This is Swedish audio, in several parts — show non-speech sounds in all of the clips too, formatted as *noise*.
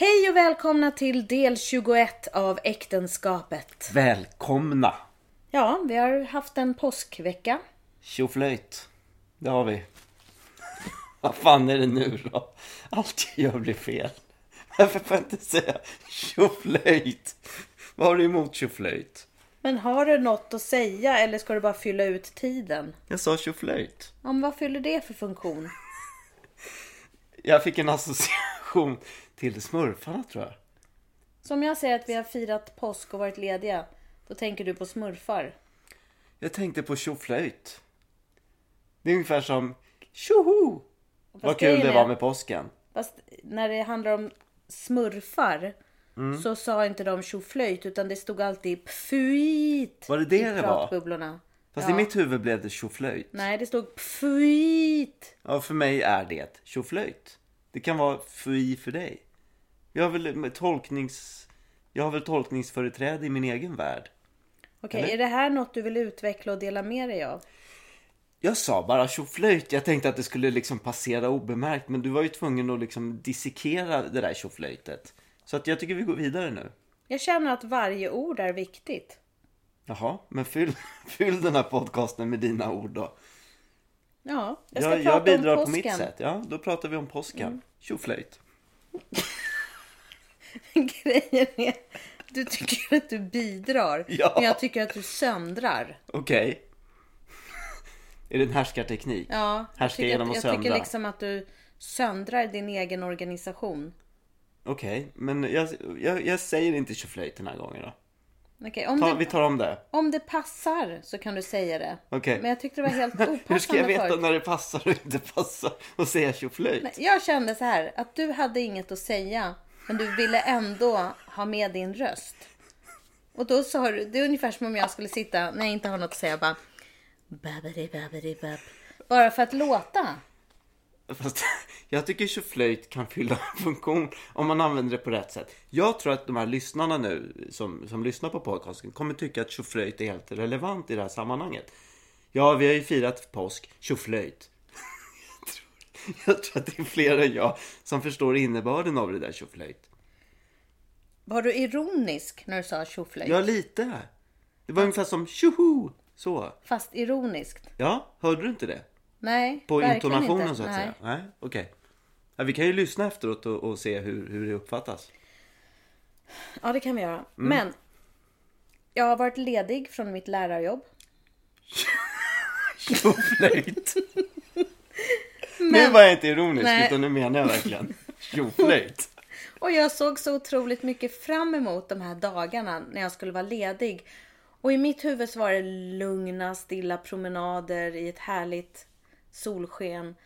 Hej och välkomna till del 21 av äktenskapet. Välkomna! Ja, vi har haft en påskvecka. Tjoflöjt. Det har vi. *laughs* Vad fan är det nu då? Allt jag gör blir fel. Varför får jag inte säga tjoflöjt? Vad har du emot tjoflöjt? Men har du något att säga eller ska du bara fylla ut tiden? Jag sa tjoflöjt. Ja, men vad fyller det för funktion? *laughs* Jag fick en association till smurfarna tror jag. Så om jag säger att vi har firat påsk och varit lediga, då tänker du på smurfar? Jag tänkte på tjoflöjt. Det är ungefär som tjoho! Vad kul det var med påsken. Fast när det handlar om smurfar Mm. så sa inte de tjoflöjt utan det stod alltid pfuit Var det det det var? Fast Ja. i mitt huvud blev det tjoflöjt. Nej, det stod pfuit. Ja, för mig är det tjoflöjt. Det kan vara fui för dig. Jag har väl tolknings... Jag har väl tolkningsföreträde i min egen värld. Okej, Eller? är det här något du vill utveckla och dela med dig av? Jag sa bara tjoflöjt. Jag tänkte att det skulle liksom passera obemärkt. Men du var ju tvungen att liksom dissekera det där tjoflöjtet. Så att jag tycker vi går vidare nu. Jag känner att varje ord är viktigt. Jaha, men fyll, *laughs* fyll den här podcasten med dina ord då. Ja, jag ska Jag, prata jag bidrar om på mitt påsken. sätt. Ja, då pratar vi om påsken. Mm. Tjoflöjt. *laughs* *laughs* Grejen är, du tycker att du bidrar. Ja. Men jag tycker att du söndrar. Okej. Är det en härskarteknik? Ja, Härska genom att, att jag tycker söndra. liksom att du söndrar din egen organisation. Okej, men jag, jag, jag säger inte tjoflöjt den här gången då. Okej, om, Ta, det, vi tar om det. om det passar så kan du säga det. Okej. Men jag tyckte det var helt opassande *laughs* Hur ska jag veta förut. när det passar och inte passar och säga tjoflöjt? Jag kände så här att du hade inget att säga men du ville ändå ha med din röst. Och då sa du, det är ungefär som om jag skulle sitta när jag inte har något att säga bara babbidi babbidi babb. Bara för att låta. Fast *laughs* jag tycker tjoflöjt kan fylla en funktion om man använder det på rätt sätt. Jag tror att de här lyssnarna nu som, som lyssnar på podcasten kommer tycka att tjoflöjt är helt relevant i det här sammanhanget. Ja, vi har ju firat påsk, tjoflöjt. *laughs* Jag tror, att det är fler än jag som förstår innebörden av det där tjoflöjt. Var du ironisk när du sa tjoflöjt? Ja, lite. Det var ungefär som tjoho! Så. Fast ironiskt? Ja, hörde du inte det? Nej, På verkligen intonationen inte. så att Nej. säga? Nej, okej. Ja, vi kan ju lyssna efteråt och, och se hur, hur det uppfattas. Ja, det kan vi göra. Mm. Men jag har varit ledig från mitt lärarjobb. *laughs* Tjoflöjt! Nu var jag inte ironisk Nej. utan nu menar jag verkligen tjoflöjt. *laughs* Och jag såg så otroligt mycket fram emot de här dagarna när jag skulle vara ledig. Och i mitt huvud så var det lugna, stilla promenader i ett härligt solsken.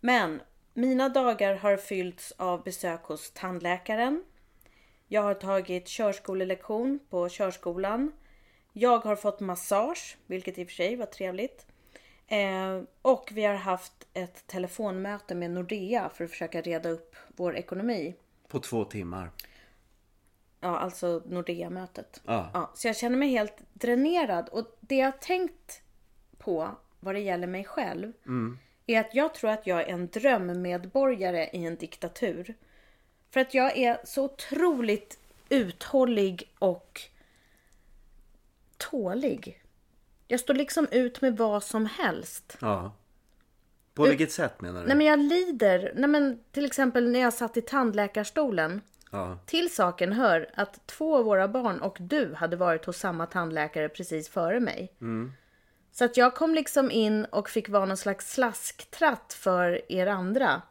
Men mina dagar har fyllts av besök hos tandläkaren. Jag har tagit körskolelektion på körskolan. Jag har fått massage, vilket i och för sig var trevligt. Eh, och vi har haft ett telefonmöte med Nordea för att försöka reda upp vår ekonomi. På två timmar. Ja, alltså Nordea-mötet. Ja. Ja, så jag känner mig helt dränerad. Och det jag har tänkt på vad det gäller mig själv är att jag tror att jag är en drömmedborgare i en diktatur. För att jag är så otroligt uthållig och tålig. Jag står liksom ut med vad som helst. Ja. På vilket sätt menar du? Nej men jag lider. Nej men till exempel när jag satt i tandläkarstolen. Ja. Till saken hör att två av våra barn och du hade varit hos samma tandläkare precis före mig. Så att jag kom liksom in och fick vara någon slags slasktratt för er andra.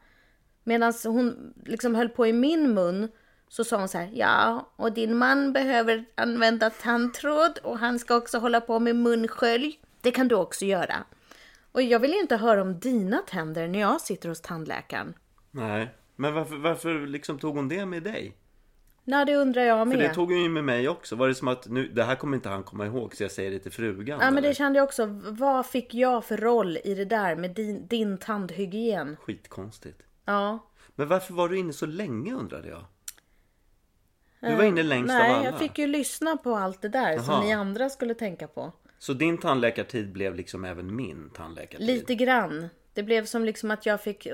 Medan hon liksom höll på i min mun så sa hon så här, ja, och din man behöver använda tandtråd och han ska också hålla på med munskölj. Det kan du också göra. Och jag vill ju inte höra om dina tänder när jag sitter hos tandläkaren. Nej. Men varför, varför liksom tog hon det med dig? Nej, det undrar jag med. För det tog hon ju med mig också. Var det som att nu, det här kommer inte han komma ihåg så jag säger det till frugan? Ja men det kände jag också. Vad fick jag för roll i det där med din, din tandhygien? Skitkonstigt. Ja. Men varför var du inne så länge undrade jag? Du var inne längst Nej, av alla. jag fick ju lyssna på allt det där som Jaha. ni andra skulle tänka på. Så din tandläkartid blev liksom även min tandläkartid? Lite grann. Det blev som liksom att jag fick...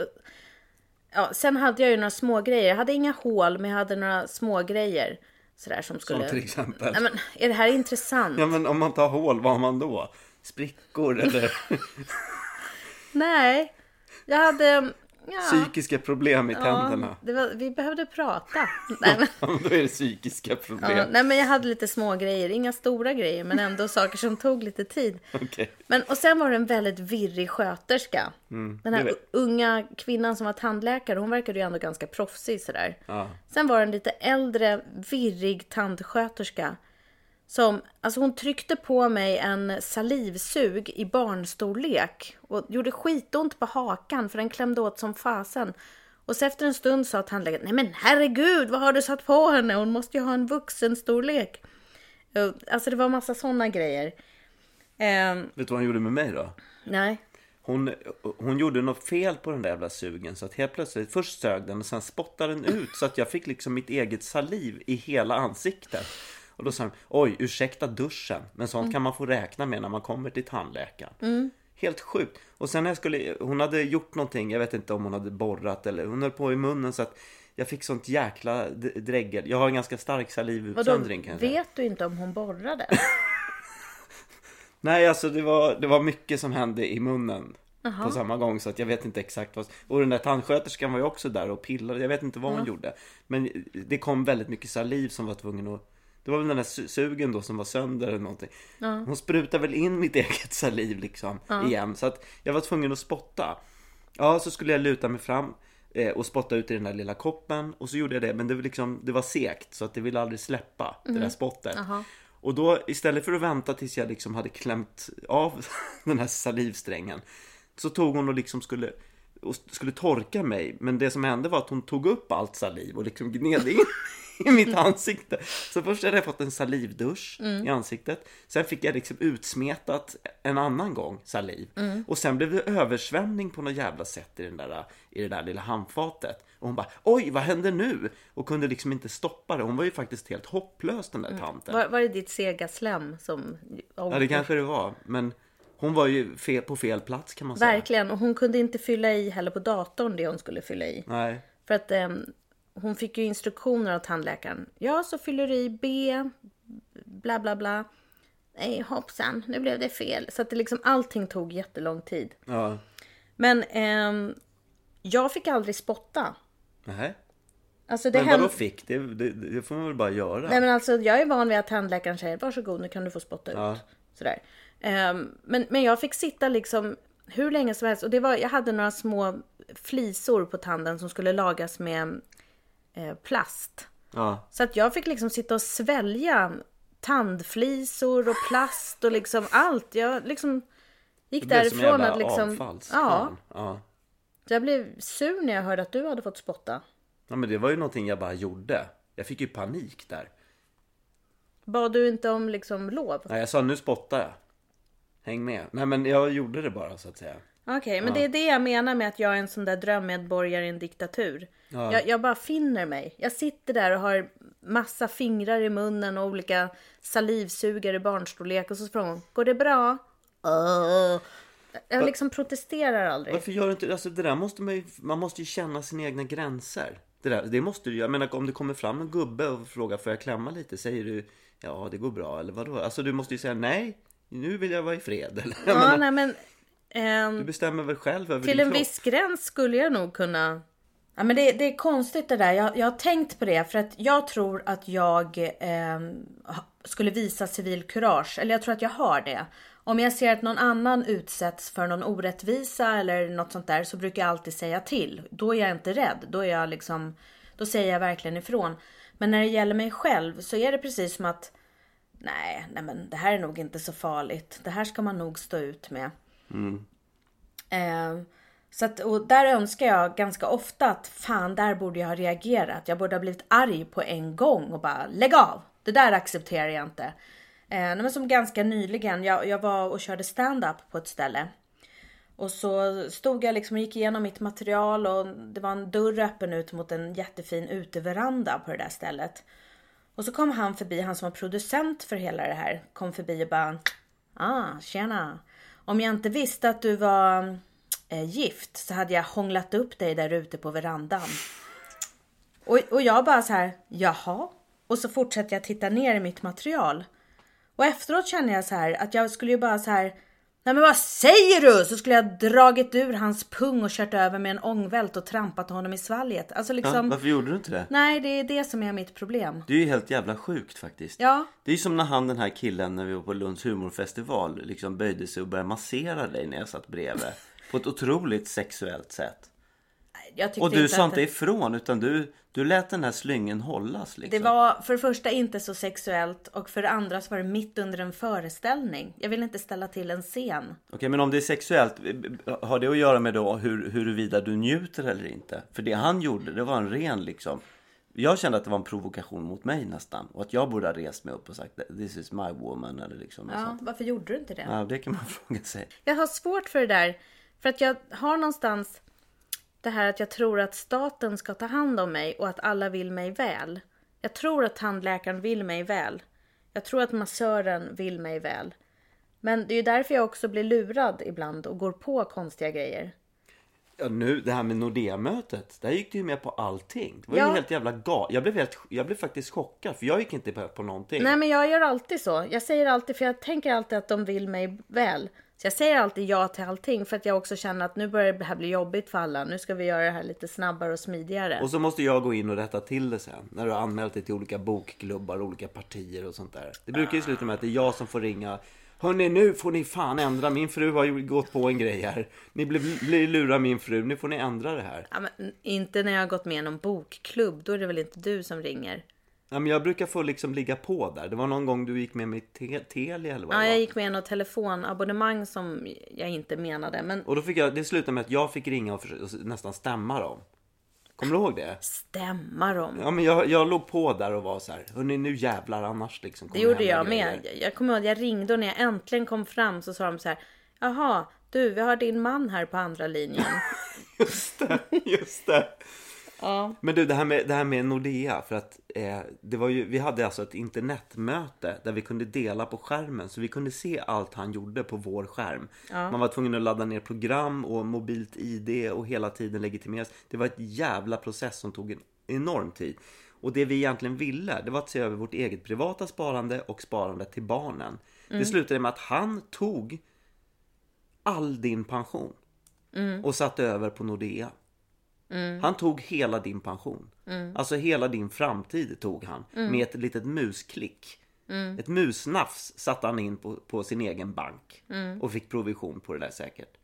Ja, sen hade jag ju några små grejer. Jag hade inga hål, men jag hade några små grejer Sådär som skulle... Som till exempel. Nej, men är det här intressant? Ja, men om man tar hål, vad har man då? Sprickor eller *laughs* Nej, jag hade... Ja, psykiska problem i tänderna? det var, vi behövde prata. *laughs* Nej, men, Ja, då är det psykiska problem. ja, nej, men jag hade lite små grejer. Inga stora grejer, men ändå *laughs* saker som tog lite tid. Okej. Men, och sen var det en väldigt virrig sköterska. Den här unga kvinnan som var tandläkare, hon verkade ju ändå ganska proffsig sådär. Ja. Sen var det en lite äldre, virrig tandsköterska. Som, alltså hon tryckte på mig en salivsug i barnstorlek. Och gjorde skitont på hakan för den klämde åt som fasen. Och så efter en stund sa tandläkaren, nej men herregud vad har du satt på henne? Hon måste ju ha en vuxenstorlek. Och, Alltså det var massa sådana grejer. Ehm, Vet du vad hon gjorde med mig då? nej. Hon, hon gjorde något fel på den där jävla sugen så att helt plötsligt först sög den och sen spottade den ut så att jag fick liksom mitt eget saliv i hela ansiktet. Och då sa hon, oj ursäkta duschen, men sånt kan man få räkna med när man kommer till tandläkaren. Helt sjukt. Och sen när jag skulle, hon hade gjort någonting, jag vet inte om hon hade borrat eller hon höll på i munnen så att jag fick sånt jäkla dregel. Jag har en ganska stark salivutsöndring kan jag säga. vet du inte om hon borrade? *laughs* Nej, alltså det var, det var mycket som hände i munnen på samma gång så att jag vet inte exakt vad. Och den där tandsköterskan var ju också där och pillade. Jag vet inte vad hon gjorde. Men det kom väldigt mycket saliv som var tvungen att det var väl den där su- sugen då som var sönder eller någonting. Hon sprutade väl in mitt *laughs* eget saliv liksom igen. Så att jag var tvungen att spotta. Ja, så skulle jag luta mig fram eh, och spotta ut i den där lilla koppen. Och så gjorde jag det, men det var, liksom, det var segt så att det ville aldrig släppa, det där spottet. Och då istället för att vänta tills jag liksom hade klämt av *laughs* den här salivsträngen så tog hon och liksom skulle och skulle torka mig. Men det som hände var att hon tog upp allt saliv och liksom gned in *laughs* i mitt ansikte. Så först hade jag fått en salivdusch i ansiktet. Sen fick jag liksom utsmetat en annan gång saliv. Och sen blev det översvämning på något jävla sätt i, den där, i det där lilla handfatet. Och hon bara oj vad händer nu? Och kunde liksom inte stoppa det. Hon var ju faktiskt helt hopplös den där tanten. Var, var det ditt sega slem som... Ja det kanske det var. Men hon var ju fel, på fel plats kan man säga. Verkligen. Och hon kunde inte fylla i heller på datorn det hon skulle fylla i. Nej. För att ehm, hon fick ju instruktioner av tandläkaren. Ja, så fyller du i B, bla bla bla. Nej, hoppsan, nu blev det fel. Så att det liksom allting tog jättelång tid. Ja. Men ehm, jag fick aldrig spotta. Nej. Alltså det Men vadå fick? Det, det, det får man väl bara göra? Nej men alltså jag är van vid att tandläkaren säger varsågod nu kan du få spotta ut. Ja. Sådär. Ehm, men, men jag fick sitta liksom hur länge som helst och det var, jag hade några små flisor på tanden som skulle lagas med eh, plast. Ja. Så att jag fick liksom sitta och svälja tandflisor och plast och liksom allt. Jag liksom gick därifrån att liksom... Ja, ja. jag blev sur när jag hörde att du hade fått spotta. Ja men det var ju någonting jag bara gjorde. Jag fick ju panik där. Bad du inte om liksom lov? Nej jag sa nu spottar jag. Häng med. Nej men jag gjorde det bara så att säga. Okej, men det är det jag menar med att jag är en sån där drömmedborgare i en diktatur. Jag, jag bara finner mig. Jag sitter där och har massa fingrar i munnen och olika salivsugare i barnstorlek och så frågar hon, går det bra? Uh. Jag liksom protesterar aldrig. Varför gör du inte alltså det där måste man ju, man måste ju känna sina egna gränser. Det, där, det måste du jag menar om det kommer fram en gubbe och frågar får jag klämma lite? Säger du ja det går bra eller vadå? Alltså du måste ju säga nej, nu vill jag vara i fred. *laughs* Eller? Ja, menar, nej men... ehm, du bestämmer väl själv över Till din en kropp? viss gräns skulle jag nog kunna... Ja, men det, det är konstigt det där. Jag, jag har tänkt på det för att jag tror att jag ha- skulle visa civilkurage. Eller jag tror att jag har det. Om jag ser att någon annan utsätts för någon orättvisa eller något sånt där så brukar jag alltid säga till. Då är jag inte rädd. Då är jag liksom... Då säger jag verkligen ifrån. Men när det gäller mig själv så är det precis som att nej, nej men det här är nog inte så farligt. Det här ska man nog stå ut med. Mm. Eh, så att, och där önskar jag ganska ofta att fan, där borde jag ha reagerat. Jag borde ha blivit arg på en gång och bara lägg av. Det där accepterar jag inte. Eh, men som ganska nyligen, jag, jag var och körde stand-up på ett ställe. Och så stod jag liksom och gick igenom mitt material och det var en dörr öppen ut mot en jättefin uteveranda på det där stället. Och så kom han förbi, han som var producent för hela det här, kom förbi och bara Ah, tjena. Om jag inte visste att du var eh, gift så hade jag hånglat upp dig där ute på verandan. Och, och jag bara så här, jaha? Och så fortsätter jag titta ner i mitt material. Och efteråt känner jag så här att jag skulle ju bara så här Nej men vad säger du? Så skulle jag dragit ur hans pung och kört över med en ångvält och trampat honom i svalget. Alltså Ja, liksom. varför gjorde du inte det? Nej det är det som är mitt problem. Det är ju helt jävla sjukt faktiskt. Ja. Det är ju som när han den här killen när vi var på Lunds humorfestival liksom böjde sig och började massera dig när jag satt bredvid. På ett otroligt sexuellt sätt. Jag tyckte Och du inte sa att inte ifrån utan du, du lät den här slyngen hållas liksom. Det var för det första inte så sexuellt och för det andra så var det mitt under en föreställning. Jag vill inte ställa till en scen. Okej men om det är sexuellt, har det att göra med då hur, huruvida du njuter eller inte? För det han gjorde, det var en ren liksom Jag kände att det var en provokation mot mig nästan och att jag borde ha rest mig upp och sagt This is my woman eller liksom Ja, sånt. varför gjorde du inte det? Ja, det kan man *laughs* fråga sig. Jag har svårt för det där. För att jag har någonstans det här att jag tror att staten ska ta hand om mig och att alla vill mig väl. Jag tror att tandläkaren vill mig väl. Jag tror att massören vill mig väl. Men det är ju därför jag också blir lurad ibland och går på konstiga grejer. Ja, nu, det här med Nordea-mötet, där gick du ju med på allting. Det var Ja. ju helt jävla galet. Jag blev, helt, jag blev faktiskt chockad för jag gick inte på, på någonting. Nej men jag gör alltid så. Jag säger alltid, för jag tänker alltid att de vill mig väl. Så jag säger alltid ja till allting för att jag också känner att nu börjar det här bli jobbigt för alla. Nu ska vi göra det här lite snabbare och smidigare. Och så måste jag gå in och rätta till det sen. När du har anmält dig till olika bokklubbar, olika partier och sånt där. Det brukar ju sluta med att det är jag som får ringa. Hörni, nu får ni fan ändra. Min fru har ju gått på en grej här. Ni blir, blir lura min fru. Nu får ni ändra det här. Ja, men inte när jag har gått med i någon bokklubb. Då är det väl inte du som ringer. Ja, men jag brukar få liksom ligga på där. Det var någon gång du gick med mig till Telia eller vad Ja, det jag var. gick med något telefonabonnemang som jag inte menade. Men Och då fick jag, det slutade med att jag fick ringa och, försöka, och nästan stämma dem. Kommer du ihåg det? stämma dem. Ja men jag, jag låg på där och var så här, hörni nu jävlar annars liksom. Det kommer gjorde hända jag grejer." med. Jag- Jag kommer ihåg att jag ringde och när jag äntligen kom fram så sa de så här. Jaha, du, vi har din man här på andra linjen. *laughs* Just det, just det. Ja. Men du, det här med, det här med Nordea. För att eh, det var ju, vi hade alltså ett internetmöte där vi kunde dela på skärmen. Så vi kunde se allt han gjorde på vår skärm. Man var tvungen att ladda ner program och mobilt ID och hela tiden legitimeras. Det var ett jävla process som tog en enorm tid. Och det vi egentligen ville, det var att se över vårt eget privata sparande och sparande till barnen. Det slutade med att han tog all din pension och satte över på Nordea. Han tog hela din pension. Alltså hela din framtid tog han med ett litet musklick. Ett musnafs satte han in på, på sin egen bank och fick provision på det där säkert.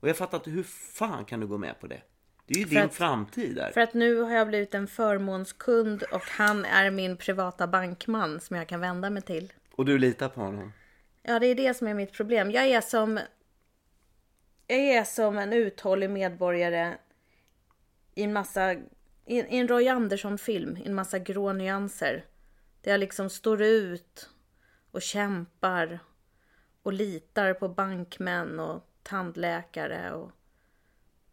Och jag fattar inte hur fan kan du gå med på det? Det är ju din att- framtid där. För att nu har jag blivit en förmånskund och han är min privata bankman som jag kan vända mig till. Och du litar på honom. Ja, det är det som är mitt problem. Jag är som... Jag är som en uthållig medborgare i en massa... I, i en Roy Andersson-film, i en massa grå nyanser. Där jag liksom står ut och kämpar och litar på bankmän och tandläkare och...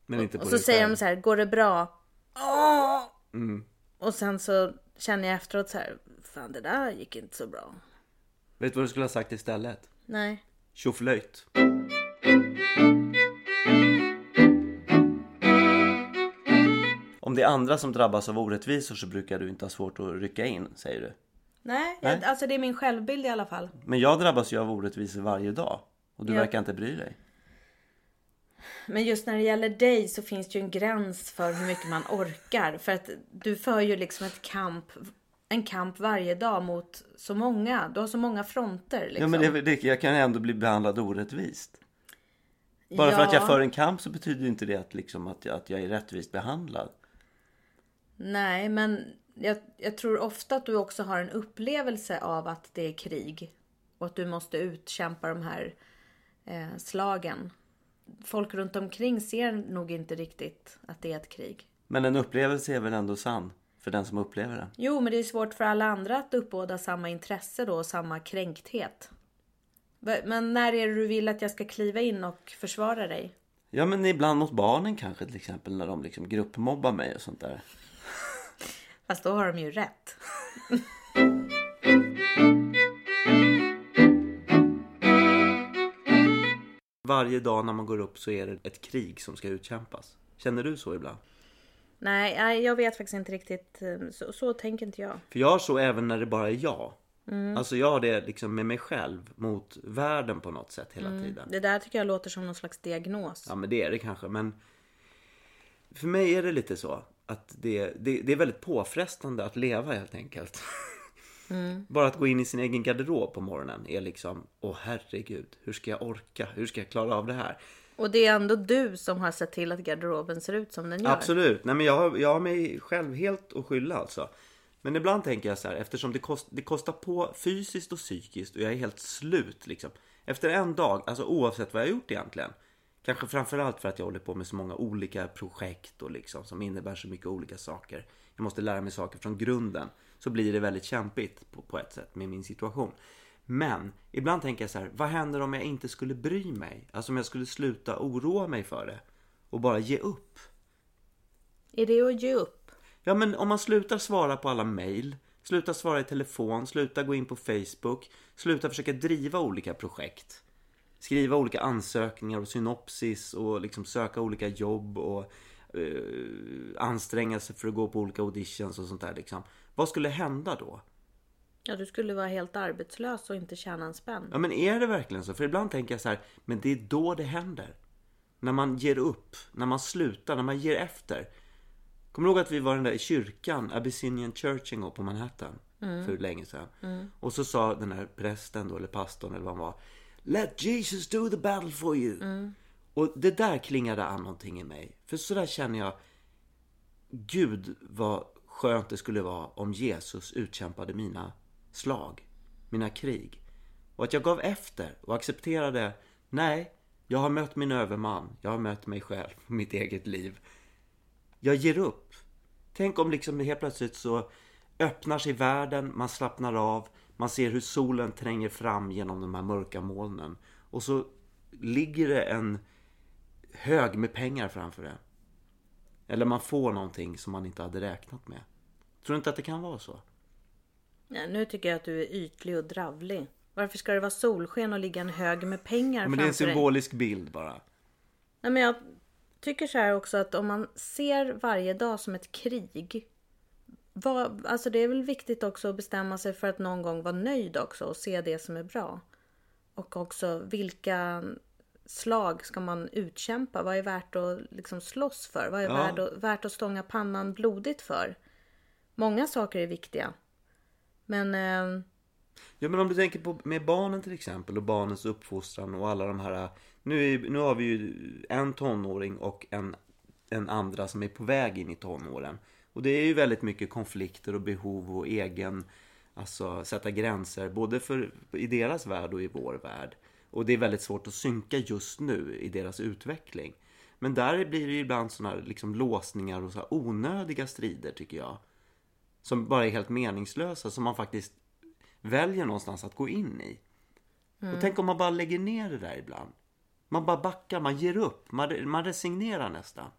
Men inte på Och så dig säger själv. de så här, går det bra? Åh! Och sen så känner jag efteråt så här, fan det där gick inte så bra. Vet du vad du skulle ha sagt istället? Nej. Tjoflöjt. Det är andra som drabbas av orättvisor så brukar du inte ha svårt att rycka in, säger du. Nej, Nej. Alltså det är min självbild i alla fall. Men jag drabbas ju av orättvisor varje dag. Och du Ja. verkar inte bry dig. Men just när det gäller dig så finns det ju en gräns för hur mycket man orkar. För att du för ju liksom ett kamp, en kamp varje dag mot så många. Du har så många fronter liksom. Ja men det, det, jag kan ändå bli behandlad orättvist. Bara för att jag Ja. för en kamp så betyder inte det att, liksom, att, jag, att jag är rättvist behandlad. Nej, men jag, jag tror ofta att du också har en upplevelse av att det är krig. Och att du måste utkämpa de här eh, slagen. Folk runt omkring ser nog inte riktigt att det är ett krig. Men en upplevelse är väl ändå sann för den som upplever den. Jo, men det är svårt för alla andra att uppbåda samma intresse då och samma kränkthet. Men när är det du vill att jag ska kliva in och försvara dig? Ja men ibland mot barnen kanske till exempel när de liksom gruppmobbar mig och sånt där. Fast då har de ju rätt. varje dag när man går upp så är det ett krig som ska utkämpas. Känner du så ibland? Nej, nej, jag vet faktiskt inte riktigt. eh, Så, så tänker inte jag. För jag har så även när det bara är jag. Alltså jag har det liksom med mig själv mot världen på något sätt hela tiden. Det där tycker jag låter som någon slags diagnos. Ja men det är det kanske men För mig är det lite så att det, det, det är väldigt påfrestande att leva helt enkelt. *laughs* Bara att gå in i sin egen garderob på morgonen är liksom Åh herregud, hur ska jag orka? Hur ska jag klara av det här? Och det är ändå du som har sett till att garderoben ser ut som den gör. Absolut, nej men jag har, jag har mig själv helt att skylla alltså. Men ibland tänker jag så här, eftersom det, kost, det kostar på fysiskt och psykiskt och jag är helt slut liksom. Efter en dag, alltså oavsett vad jag har gjort egentligen. Kanske framförallt för att jag håller på med så många olika projekt och liksom som innebär så mycket olika saker. Jag måste lära mig saker från grunden. Så blir det väldigt kämpigt på, på ett sätt med min situation. Men ibland tänker jag så här, vad händer om jag inte skulle bry mig? Alltså om jag skulle sluta oroa mig för det och bara ge upp. Är det att ge upp? Ja men om man slutar svara på alla mejl, slutar svara i telefon, slutar gå in på Facebook, slutar försöka driva olika projekt. Skriva olika ansökningar och synopsis och liksom söka olika jobb och eh, anstränga sig för att gå på olika auditions och sånt där liksom. Vad skulle hända då? Ja, du skulle vara helt arbetslös och inte tjäna en spänn. Ja men är det verkligen så? För ibland tänker jag så här, men det är då det händer. När man ger upp, när man slutar, när man ger efter. Kommer du ihåg att vi var den där i kyrkan, Abyssinian gång på Manhattan? För länge sedan. Och så sa den här prästen då, eller pastorn eller vad han var. Let Jesus do the battle for you. Och det där klingade an någonting i mig. För så där känner jag, Gud vad skönt det skulle vara om Jesus utkämpade mina slag, mina krig. Och att jag gav efter och accepterade, nej, jag har mött min överman, jag har mött mig själv, *laughs* mitt eget liv. Jag ger upp. Tänk om liksom helt plötsligt så öppnar sig världen, man slappnar av, man ser hur solen tränger fram genom de här mörka molnen. Och så ligger det en hög med pengar framför det. Eller man får någonting som man inte hade räknat med. Tror du inte att det kan vara så? Ja, nu tycker jag att du är ytlig och dravlig. Varför ska det vara solsken och ligga en hög med pengar Men det är en framför dig? symbolisk bild bara. Nej, men jag tycker så här också att om man ser varje dag som ett krig. Vad, alltså det är väl viktigt också att bestämma sig för att någon gång vara nöjd också och se det som är bra. Och också vilka slag ska man utkämpa? Vad är värt att liksom slåss för? Vad är Ja. värt, att, värt att stånga pannan blodigt för? Många saker är viktiga. Men eh, Ja men om du tänker på med barnen till exempel och barnens uppfostran och alla de här Nu, är, nu har vi ju en tonåring och en, en andra som är på väg in i tonåren Och det är ju väldigt mycket konflikter och behov och egen Alltså sätta gränser både för, i deras värld och i vår värld Och det är väldigt svårt att synka just nu i deras utveckling Men där blir det ju ibland sådana här liksom låsningar och så här onödiga strider tycker jag Som bara är helt meningslösa som man faktiskt väljer någonstans att gå in i. Och tänk om man bara lägger ner det där ibland. Man bara backar, man ger upp, man, man resignerar nästan.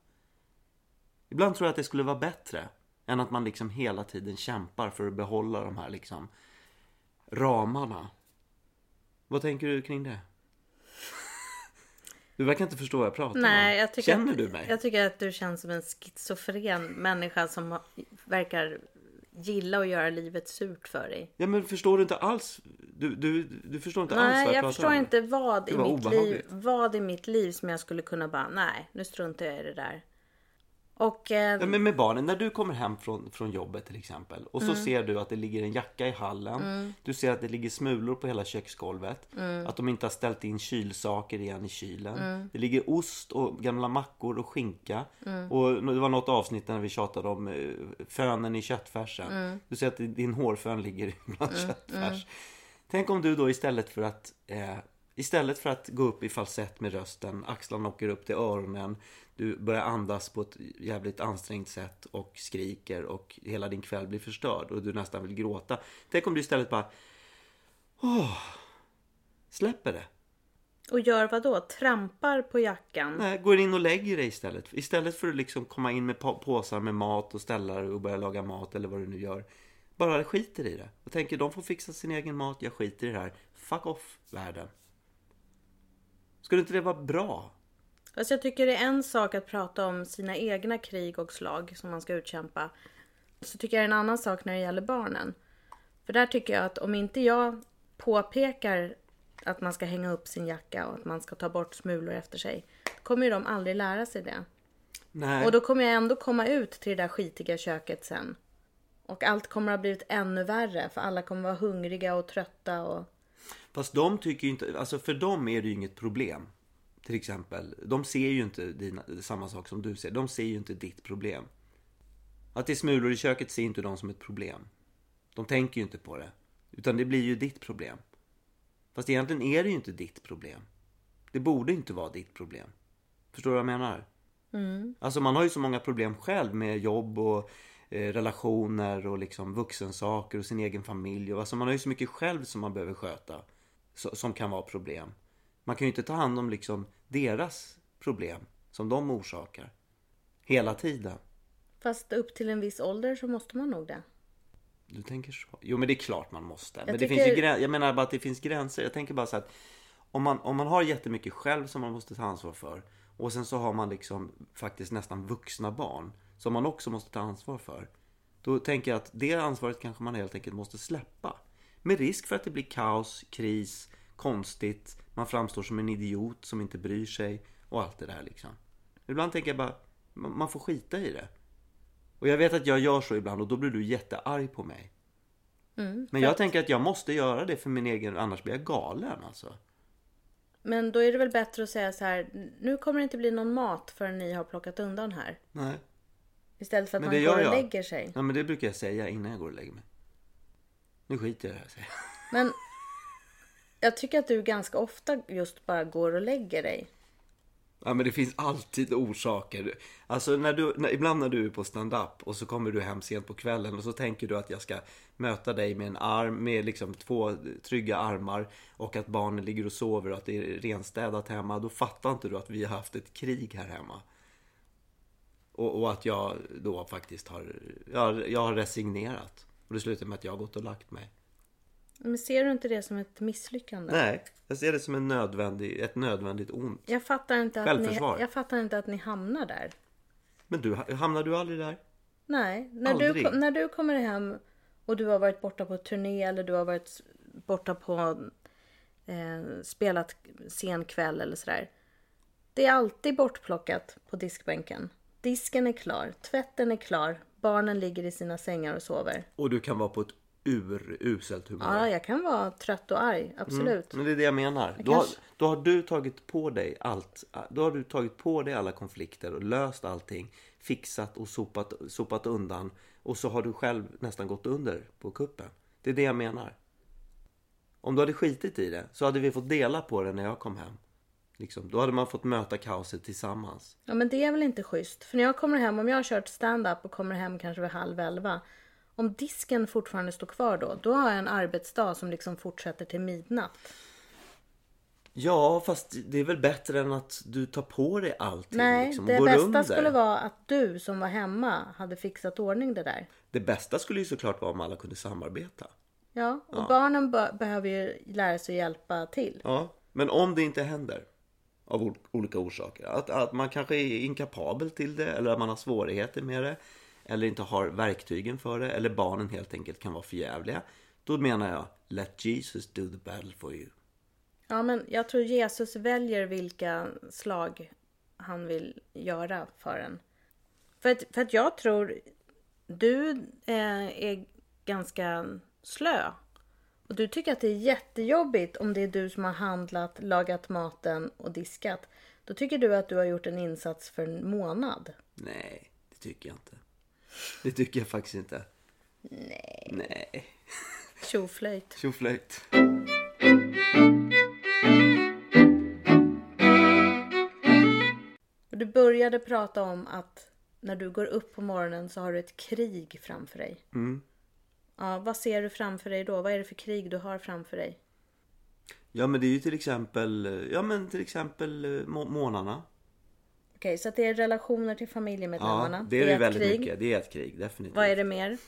Ibland tror jag att det skulle vara bättre än att man liksom hela tiden kämpar för att behålla de här liksom ramarna. Vad tänker du kring det? Du verkar inte förstå vad jag pratar Nej, om. jag tycker Känner att, du mig? Jag tycker att du känns som en schizofren människa som verkar gilla att göra livet surt för dig. Ja men förstår du inte alls? Du, du, du förstår inte alls vad Nej, jag, jag pratar förstår om? inte vad i, mitt liv, vad i mitt liv som jag skulle kunna bara, nej, nu struntar jag i det där. Och eh, Ja, men med barnen, när du kommer hem från, från jobbet till exempel och så ser du att det ligger en jacka i hallen. Du ser att det ligger smulor på hela köksgolvet. Att de inte har ställt in kylsaker igen i kylen. Det ligger ost och gamla mackor och skinka. Och det var något avsnitt när vi tjatade om eh, fönen i köttfärsen. Du ser att din hårfön ligger *laughs* bland köttfärs. Tänk om du då istället för att eh, Istället för att gå upp i falsett med rösten, axlarna åker upp till öronen, du börjar andas på ett jävligt ansträngt sätt och skriker och hela din kväll blir förstörd och du nästan vill gråta. Tänk om du istället bara Åh, släpper det. Och gör vad då? Trampar på jackan? Nej, går in och lägger dig istället. Istället för att liksom komma in med på- påsar med mat och ställa dig och börja laga mat eller vad du nu gör. Bara skiter i det. Och tänker de får fixa sin egen mat, jag skiter i det här. Fuck off världen. Skulle inte det vara bra? Alltså jag tycker det är en sak att prata om sina egna krig och slag som man ska utkämpa. Så tycker jag det är en annan sak när det gäller barnen. För där tycker jag att om inte jag påpekar att man ska hänga upp sin jacka och att man ska ta bort smulor efter sig. kommer ju de aldrig lära sig det. Nej. Och då kommer jag ändå komma ut till det där skitiga köket sen. Och allt kommer att ha blivit ännu värre för alla kommer vara hungriga och trötta och... Fast de tycker ju inte, alltså för dem är det ju inget problem. Till exempel, de ser ju inte dina, samma sak som du ser. De ser ju inte ditt problem. Att det är smulor i köket ser inte de som ett problem. De tänker ju inte på det. Utan det blir ju ditt problem. Fast egentligen är det ju inte ditt problem. Det borde inte vara ditt problem. Förstår du vad jag menar? Mm. Alltså man har ju så många problem själv med jobb och relationer och liksom vuxensaker och sin egen familj. Och, alltså man har ju så mycket själv som man behöver sköta. Som kan vara problem. Man kan ju inte ta hand om liksom deras problem som de orsakar. Hela tiden. Fast upp till en viss ålder så måste man nog det. Du tänker så? Jo men det är klart man måste. men det tycker- finns ju grän- Jag menar bara att det finns gränser. Jag tänker bara så att om man, om man har jättemycket själv som man måste ta ansvar för. Och sen så har man liksom faktiskt nästan vuxna barn. Som man också måste ta ansvar för. Då tänker jag att det ansvaret kanske man helt enkelt måste släppa. Med risk för att det blir kaos, kris, konstigt. Man framstår som en idiot som inte bryr sig. Och allt det där liksom. Ibland tänker jag bara, man får skita i det. Och jag vet att jag gör så ibland och då blir du jättearg på mig. Men jag tänker att jag måste göra det för min egen, annars blir jag galen alltså. Men då är det väl bättre att säga så här. Nu kommer det inte bli någon mat förrän ni har plockat undan här. Nej. Istället för att Men man det går och jag. lägger sig. Ja men det brukar jag säga innan jag går och lägger mig. Nu skiter jag i det här säger. *laughs* Men jag tycker att du ganska ofta just bara går och lägger dig. Ja men det finns alltid orsaker. Alltså när du, när, ibland när du är på stand-up och så kommer du hem sent på kvällen och så tänker du att jag ska möta dig med en arm, med liksom två trygga armar och att barnen ligger och sover och att det är renstädat hemma. Då fattar inte du att vi har haft ett krig här hemma. Och, och att jag då faktiskt har, jag, jag har resignerat. Och det slutar med att jag har gått och lagt mig. Men ser du inte det som ett misslyckande? Nej, jag ser det som en nödvändig, ett nödvändigt ont. Jag fattar, inte att ni, jag fattar inte att ni hamnar där. Men du, hamnar du aldrig där? Nej, när du, Aldrig. kom- när du kommer hem och du har varit borta på turné eller du har varit borta på eh, spelat sen kväll eller sådär. Det är alltid bortplockat på diskbänken. Disken är klar, tvätten är klar, barnen ligger i sina sängar och sover. Och du kan vara på ett uruselt humör. Ja, jag kan vara trött och arg, absolut. Men det är det jag menar. Då har, kanske- då har du tagit på dig allt. Då har du tagit på dig alla konflikter och löst allting. Fixat och sopat, sopat undan. Och så har du själv nästan gått under på kuppen. Det är det jag menar. Om du hade skitit i det så hade vi fått dela på det när jag kom hem. Liksom, då hade man fått möta kaoset tillsammans. Ja men det är väl inte schysst. För när jag kommer hem, om jag har kört stand-up och kommer hem kanske vid halv elva. Om disken fortfarande står kvar då, då har jag en arbetsdag som liksom fortsätter till midnatt. Ja, fast det är väl bättre än att du tar på dig allting Nej, liksom, det bästa under. skulle vara att du som var hemma hade fixat ordning det där. Det bästa skulle ju såklart vara om alla kunde samarbeta. Ja, och barnen be- behöver ju lära sig hjälpa till. Ja, men om det inte händer av olika orsaker. Att, att man kanske är inkapabel till det eller att man har svårigheter med det. Eller inte har verktygen för det. Eller barnen helt enkelt kan vara förjävliga. Då menar jag, let Jesus do the battle for you. Ja, men jag tror Jesus väljer vilka slag han vill göra för en. För att, för att jag tror du är, är ganska slö. Och du tycker att det är jättejobbigt om det är du som har handlat, lagat maten och diskat. Då tycker du att du har gjort en insats för en månad. Nej, det tycker jag inte. Det tycker jag faktiskt inte. Nej. Nej. Tjoflöjt. Tjoflöjt. Du började prata om att när du går upp på morgonen så har du ett krig framför dig. Mm. Ja, vad ser du framför dig då? Vad är det för krig du har framför dig? Ja men det är ju till exempel, ja men till exempel eh, må- månaderna. Okej, så att det är relationer till familjemedlemmarna. Ja, det är det ett väldigt krig. mycket. Det är ett krig, definitivt. Vad är det mer?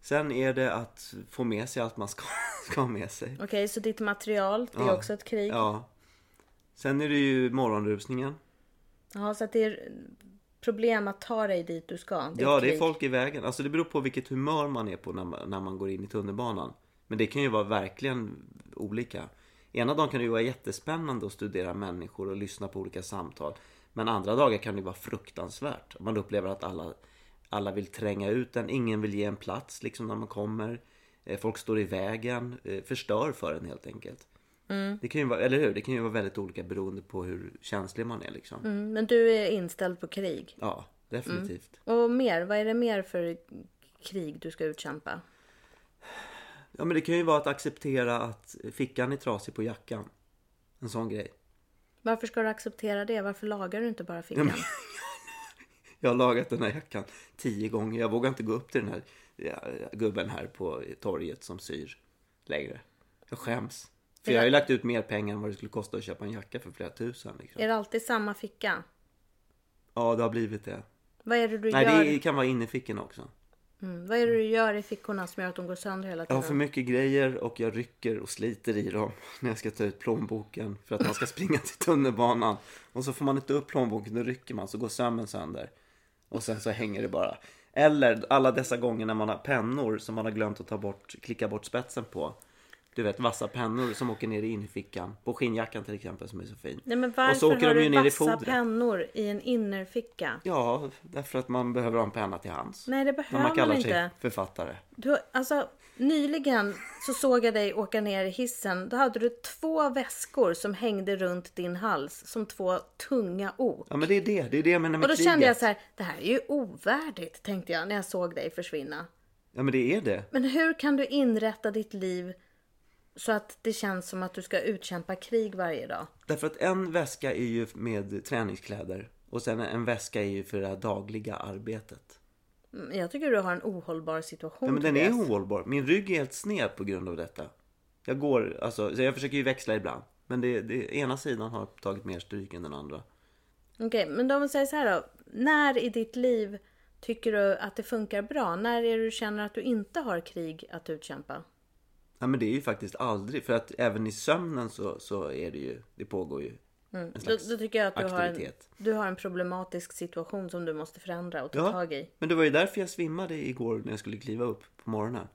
Sen är det att få med sig allt man ska, *laughs* ska ha med sig. Okej, så ditt material, det är Ja. också ett krig. Ja. Sen är det ju morgonrusningen. Ja, så att det är problem att ta dig dit du ska. Det Ja, det är folk i vägen. Alltså det beror på vilket humör man är på när man, när man går in i tunnelbanan. Men det kan ju vara verkligen olika. Ena dagen kan det ju vara jättespännande att studera människor och lyssna på olika samtal. Men andra dagar kan det vara fruktansvärt. Man upplever att alla, alla vill tränga ut en, ingen vill ge en plats liksom när man kommer. Eh, Folk står i vägen, eh, förstör för en helt enkelt. Det kan ju vara, eller hur? Det kan ju vara väldigt olika beroende på hur känslig man är liksom. Mm, men du är inställd på krig. Ja, definitivt. Och mer, vad är det mer för krig du ska utkämpa? Ja men det kan ju vara att acceptera att fickan är trasig på jackan. En sån grej. Varför ska du acceptera det? Varför lagar du inte bara fickan? *laughs* Jag har lagat den här jackan tio gånger. Jag vågar inte gå upp till den här gubben här på torget som syr längre. Jag skäms. För jag har ju lagt ut mer pengar än vad det skulle kosta att köpa en jacka för flera tusen. Liksom. Är det alltid samma ficka? Ja, det har blivit det. Vad är det du Nej, gör? det kan vara innefickan också. Mm, vad är det du gör i fickorna som gör att de går sönder hela Jag tiden? har för mycket grejer och jag rycker och sliter i dem *laughs* när jag ska ta ut plånboken för att man ska springa till tunnelbanan. Och så får man inte upp plånboken, då rycker man så går sömmen sönder. Och sen så hänger det bara. Eller alla dessa gånger när man har pennor som man har glömt att ta bort, klicka bort spetsen på. Du vet vassa pennor som åker ner i fickan. På skinnjackan till exempel som är så fin. Nej men och varför så åker har de ju du ner i vassa fodret. pennor i en innerficka? Ja, därför att man behöver ha en penna till hands. Nej det När behöver man man, kallar inte. sig författare. Du, alltså, nyligen så såg jag dig åka ner i hissen. Då hade du två väskor som hängde runt din hals som två tunga ok. Ja men det är det, det är det jag menar med Och då kriget. kände jag så här, det här är ju ovärdigt tänkte jag när jag såg dig försvinna. Ja men det är det. Men hur kan du inrätta ditt liv så att det känns som att du ska utkämpa krig varje dag? Därför att en väska är ju med träningskläder och sen en väska är ju för det dagliga arbetet. Mm, Jag tycker du har en ohållbar situation. Ja, men den är ohållbar. Min rygg är helt sned på grund av detta. Jag går, alltså, så jag försöker ju växla ibland. Men det, det, ena sidan har tagit mer stryk än den andra. Okej, men om vi säger så här då. När i ditt liv tycker du att det funkar bra? När är det du känner att du inte har krig att utkämpa? Ja men det är ju faktiskt aldrig, för att även i sömnen så, så är det ju, det pågår ju en Mm. Då, slags då tycker jag att du har, en, aktivitet. du har en problematisk situation som du måste förändra och ta Ja, tag i. men det var ju därför jag svimmade igår när jag skulle kliva upp på morgonen.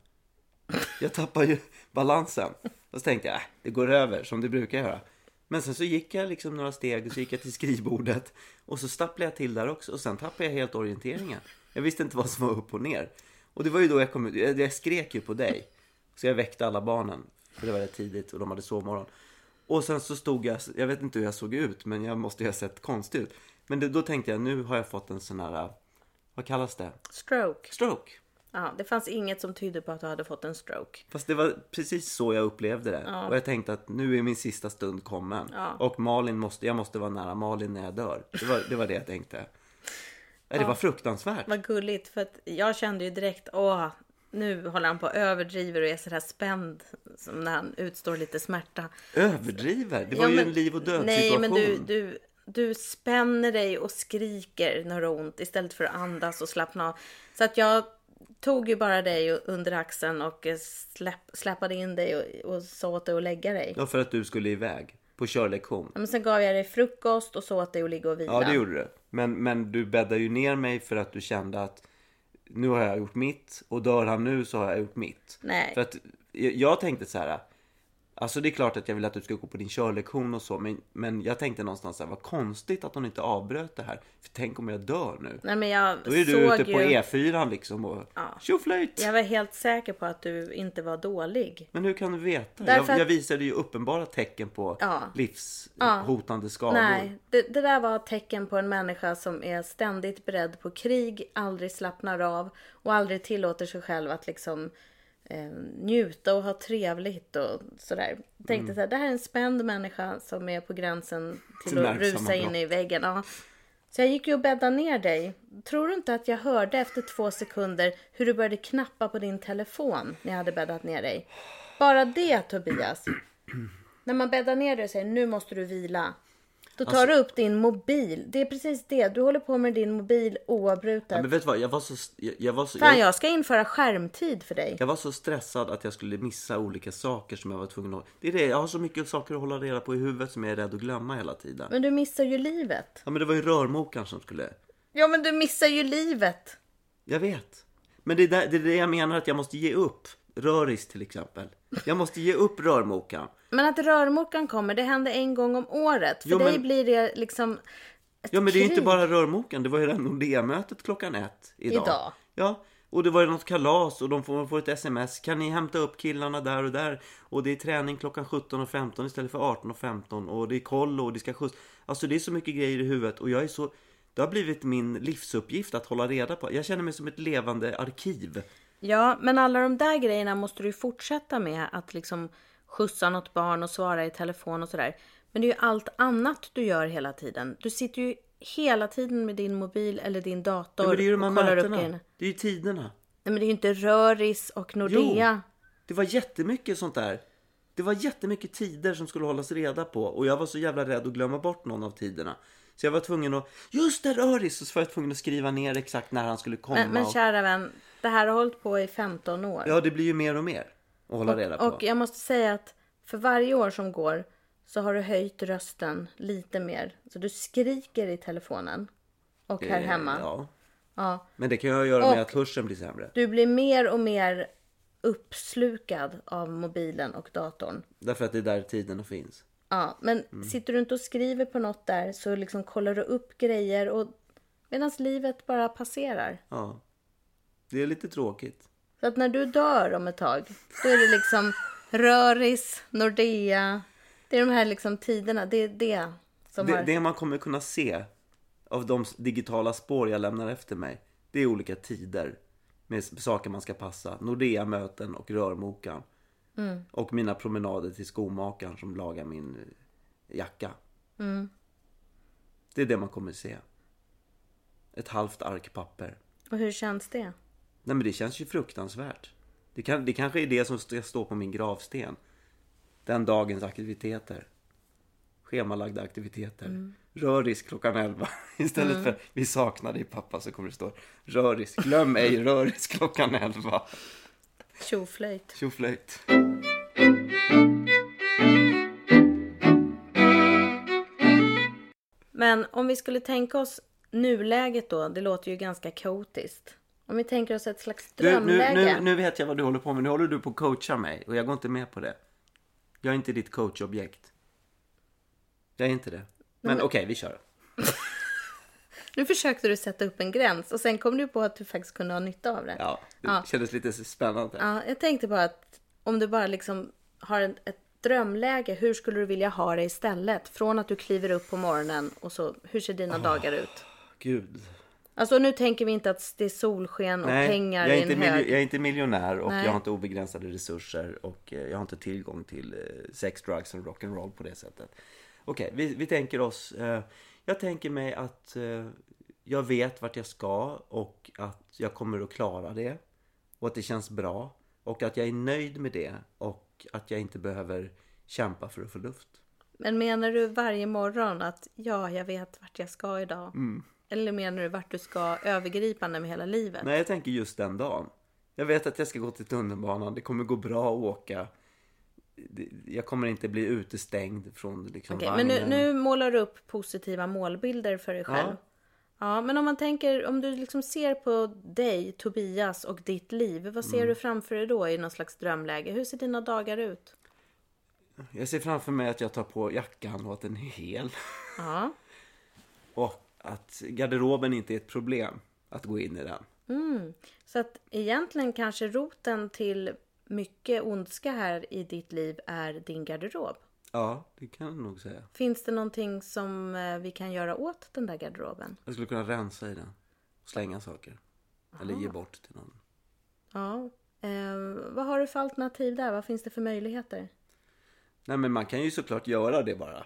Jag tappade ju *laughs* balansen. Och så tänkte jag, äh, det går över som det brukar göra. Men sen så gick jag liksom några steg och så gick jag till skrivbordet. Och så stapplade jag till där också. Och sen tappade jag helt orienteringen. Jag visste inte vad som var upp och ner. Och det var ju då jag kom ut. Jag skrek ju på dig. Så jag väckte alla barnen. För det var rätt tidigt och de hade sovmorgon. Och sen så stod jag, jag vet inte hur jag såg ut, men jag måste ju ha sett konstig ut. Men det, då tänkte jag, nu har jag fått en sån här, vad kallas det? Stroke. Stroke. Ja, det fanns inget som tydde på att du hade fått en stroke. Fast det var precis så jag upplevde det. Och jag tänkte att nu är min sista stund kommen. Ja. Och Malin måste, jag måste vara nära Malin när jag dör. Det var det, var det jag tänkte. Ja. Det var fruktansvärt. Vad gulligt, för att jag kände ju direkt, åh, nu håller han på och överdriver och är sådär spänd som när han utstår lite smärta. Överdriver. Det var Ja, ju men- en liv och död Nej, situation. men du, du, du spänner dig och skriker när du har ont istället för att andas och slappna av. Så att jag tog ju bara dig under axeln och eh, släpp, släpade in dig och, och sa åt dig att lägga dig. Ja, för att du skulle iväg. På körlektion. Ja, Men sen gav jag dig frukost och sa åt dig att ligga och vila. Ja, det gjorde du. Men, men du bäddade ju ner mig för att du kände att nu har jag gjort mitt och dör han nu så har jag gjort mitt. Nej. För att jag tänkte så här. Alltså det är klart att jag vill att du ska gå på din körlektion och så. Men, men jag tänkte någonstans så här, vad konstigt att hon inte avbröt det här. För tänk om jag dör nu. Nej, men jag Då är du ute på ju... E4 liksom och tjoflöjt. Jag var helt säker på att du inte var dålig. Men hur kan du veta? Därför Jag, jag visade ju uppenbara tecken på Ja. livshotande skador. Nej, det, det där var tecken på en människa som är ständigt beredd på krig, aldrig slappnar av och aldrig tillåter sig själv att liksom eh, njuta och ha trevligt och sådär. Tänkte Mm. så här, det här är en spänd människa som är på gränsen till Till att rusa in i väggen. Ja. Så jag gick ju och bäddade ner dig. Tror du inte att jag hörde efter två sekunder hur du började knappa på din telefon när jag hade bäddat ner dig? Bara det Tobias. När man bäddar ner dig och säger nu måste du vila. Då tar Alltså- du upp din mobil. Det är precis det. Du håller på med din mobil oavbrutet. Men vet du vad, jag var så... Jag, jag var så Fan, jag, jag ska införa skärmtid för dig. jag var så stressad att jag skulle missa olika saker som jag var tvungen att... Det är det, jag har så mycket saker att hålla reda på i huvudet som jag är rädd att glömma hela tiden. Men du missar ju livet. Ja men det var ju rörmokaren som skulle... Ja, men du missar ju livet. Jag vet. Men det är, där, det är det jag menar att jag måste ge upp. Röris till exempel. Jag måste ge upp rörmokaren. Men att rörmokaren kommer, det händer en gång om året. För Jo, dig men- blir det liksom Ja men det är ju inte bara rörmokaren. Det var ju det här Nordea-mötet klockan ett idag. Idag. Ja. Och det var ju något kalas och de får, får ett sms. Kan ni hämta upp killarna där och där? Och det är träning klockan 17.15 istället för 18.15. Och det är kollo och det ska skjuts. Alltså det är så mycket grejer i huvudet. Och jag är så... Det har blivit min livsuppgift att hålla reda på. Jag känner mig som ett levande arkiv. Ja, men alla de där grejerna måste du ju fortsätta med. Att liksom skjutsa något barn och svara i telefon och sådär. Men det är ju allt annat du gör hela tiden. Du sitter ju hela tiden med din mobil eller din dator Ja, men det är ju de här grejerna. Det är ju tiderna. Nej, men det är ju inte Röris och Nordea. Det var jättemycket sånt där. Det var jättemycket tider som skulle hållas reda på och jag var så jävla rädd att glömma bort någon av tiderna. Så jag var tvungen att, just det Röris! Och så var jag tvungen att skriva ner exakt när han skulle komma. Men, men kära vän, det här har hållit på i 15 år. ja, det blir ju mer och mer att hålla reda på. Och jag måste säga att för varje år som går så har du höjt rösten lite mer. Så du skriker i telefonen. Och här Eh, hemma. Ja. Ja. Men det kan ju ha att göra med Och- att hörseln blir sämre. Du blir mer och mer uppslukad av mobilen och datorn. Därför att det är där tiderna finns. Ja, men Mm. sitter du inte och skriver på något där så liksom kollar du upp grejer och medan livet bara passerar. Ja. Det är lite tråkigt. Så att när du dör om ett tag, då är det liksom Röris, Nordea. Det är de här liksom tiderna. Det är det som Det, har... det man kommer kunna se av de digitala spår jag lämnar efter mig, det är olika tider med saker man ska passa. Nordea-möten och rörmokaren. Och mina promenader till skomakaren som lagar min eh, jacka. Det är det man kommer se. Ett halvt ark papper. Och hur känns det? Nej men det känns ju fruktansvärt. Det, kan, det kanske är det som ska stå på min gravsten. Den dagens aktiviteter. Schemalagda aktiviteter. Röris klockan 11. *laughs* Istället för vi saknar dig pappa så kommer det stå Röris. Glöm ej *laughs* röris klockan 11. Tjoflöjt. Tjoflöjt. Men om vi skulle tänka oss nuläget då, det låter ju ganska kaotiskt. Om vi tänker oss ett slags Du, nu, drömläge. nu, nu vet jag vad du håller på med. Nu håller du på att coacha mig och jag går inte med på det. Jag är inte ditt coachobjekt. Jag är inte det. Men okej, vi kör. *laughs* Nu försökte du sätta upp en gräns och sen kom du på att du faktiskt kunde ha nytta av det. Ja, det Ja. kändes lite spännande. Ja, jag tänkte bara att om du bara liksom har ett, ett drömläge, hur skulle du vilja ha det istället? Från att du kliver upp på morgonen och så, hur ser dina dagar ut? Gud. Alltså nu tänker vi inte att det är solsken och pengar jag är, i inte en miljo- hög. jag är inte miljonär och Nej. jag har inte obegränsade resurser och eh, jag har inte tillgång till eh, sex, drugs och rock'n'roll på det sättet. Okej, vi, vi tänker oss... Eh, jag tänker mig att jag vet vart jag ska och att jag kommer att klara det. Och att det känns bra. Och att jag är nöjd med det. Och att jag inte behöver kämpa för att få luft. Men menar du varje morgon att ja, jag vet vart jag ska idag? Mm. Eller menar du vart du ska övergripande med hela livet? Nej, jag tänker just den dagen. Jag vet att jag ska gå till tunnelbanan. Det kommer gå bra att åka. Jag kommer inte bli utestängd från liksom Okej, men nu, vagnen. nu målar du upp positiva målbilder för dig själv. Ja. Ja. men om man tänker, om du liksom ser på dig, Tobias och ditt liv. Vad Mm. ser du framför dig då i någon slags drömläge? Hur ser dina dagar ut? Jag ser framför mig att jag tar på jackan och att den är hel. Ja, *laughs* Och att garderoben inte är ett problem att gå in i den. så att egentligen kanske roten till mycket ondska här i ditt liv är din garderob. Ja, det kan jag nog säga. Finns det någonting som eh, vi kan göra åt den där garderoben? Jag skulle kunna rensa i den. Och slänga saker. Eller ge bort till någon. Ja. Eh, vad har du för alternativ där? Vad finns det för möjligheter? Nej men man kan ju såklart göra det bara.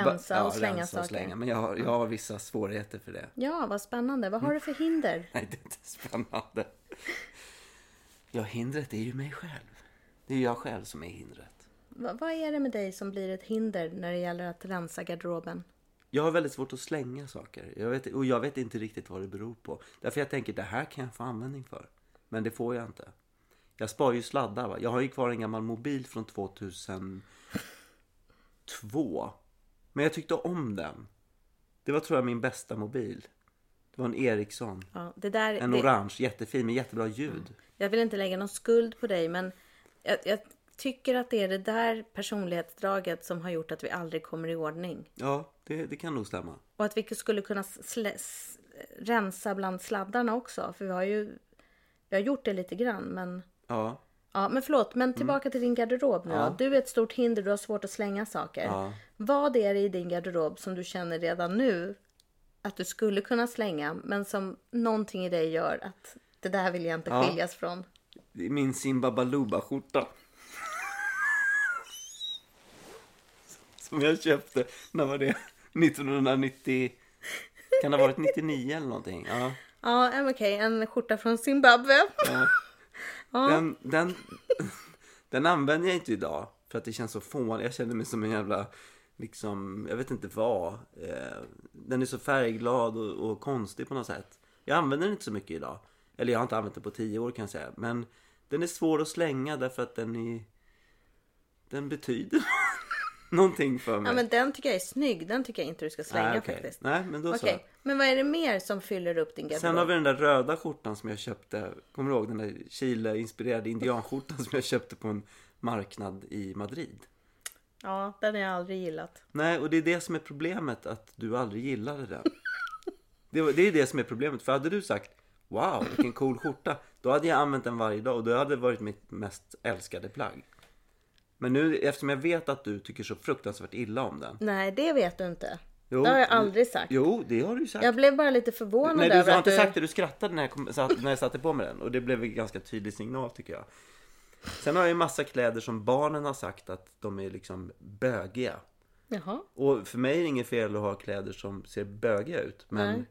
Är bara- Rensa och slänga rensa och saker. slänga. Men jag har, jag har vissa svårigheter för det. Ja, vad spännande. Vad har du för hinder? *laughs* Nej, det är inte spännande. *laughs* Ja, hindret är ju mig själv. Det är jag själv som är hindret. Va- vad är det med dig som blir ett hinder när det gäller att rensa garderoben? Jag har väldigt svårt att slänga saker. Jag vet, och jag vet inte riktigt vad det beror på. Därför jag tänker det här kan jag få användning för. Men det får jag inte. Jag sparar ju sladdar. Va? Jag har ju kvar en gammal mobil från 2002. Men jag tyckte om den. Det var tror jag min bästa mobil. Det var en Ericsson. Ja, det där, En det, orange, jättefin med jättebra ljud. Jag vill inte lägga någon skuld på dig men jag, jag tycker att det är det där personlighetsdraget som har gjort att vi aldrig kommer i ordning. Ja, det, det kan nog stämma. Och att vi skulle kunna rensa bland sladdarna också. För vi har ju vi har gjort det lite grann men Ja, Ja, men förlåt, men tillbaka till din garderob nu Ja. Du är ett stort hinder, du har svårt att slänga saker. Ja. Vad är det i din garderob som du känner redan nu att du skulle kunna slänga, men som någonting i dig gör att det där vill jag inte Ja. skiljas från? min Simba Baluba-skjorta. *laughs* Som jag köpte, när var det? 1990... Kan det ha varit 99 eller någonting? Ja. Ja, okej, en skjorta från Zimbabwe. ja. Den, den, *laughs* den använder jag inte idag. För att det känns så fånigt. Jag känner mig som en jävla, liksom, jag vet inte vad. Eh, den är så färgglad och, och konstig på något sätt. Jag använder den inte så mycket idag. Eller jag har inte använt den på tio år kan jag säga. Men den är svår att slänga därför att den är... Den betyder *laughs* någonting för mig. Ja, men den tycker jag är snygg. Den tycker jag inte du ska slänga Nej, okej. faktiskt. Nej, men då Okej, så. men vad är det mer som fyller upp din garderob? Sen har vi den där röda skjortan som jag köpte. Kommer du ihåg den där Chile-inspirerade indianskjortan som jag köpte på en marknad i Madrid? Ja, den har jag aldrig gillat. Nej, och det är det som är problemet att du aldrig gillade den. Det är det som är problemet. För hade du sagt Wow, vilken cool skjorta. Då hade jag använt den varje dag och då hade det varit mitt mest älskade plagg. Men nu eftersom jag vet att du tycker så fruktansvärt illa om den. Nej, det vet du inte. Jo, det har jag aldrig sagt. Jo, det har du sagt. Jag blev bara lite förvånad Nej, du över har att inte du... sagt det. Du skrattade när jag, kom, satt, när jag satte på mig den. Och det blev en ganska tydlig signal tycker jag. Sen har jag ju massa kläder som barnen har sagt att de är liksom bögiga. Jaha. Och för mig är det inget fel att ha kläder som ser bögiga ut. Men Nej.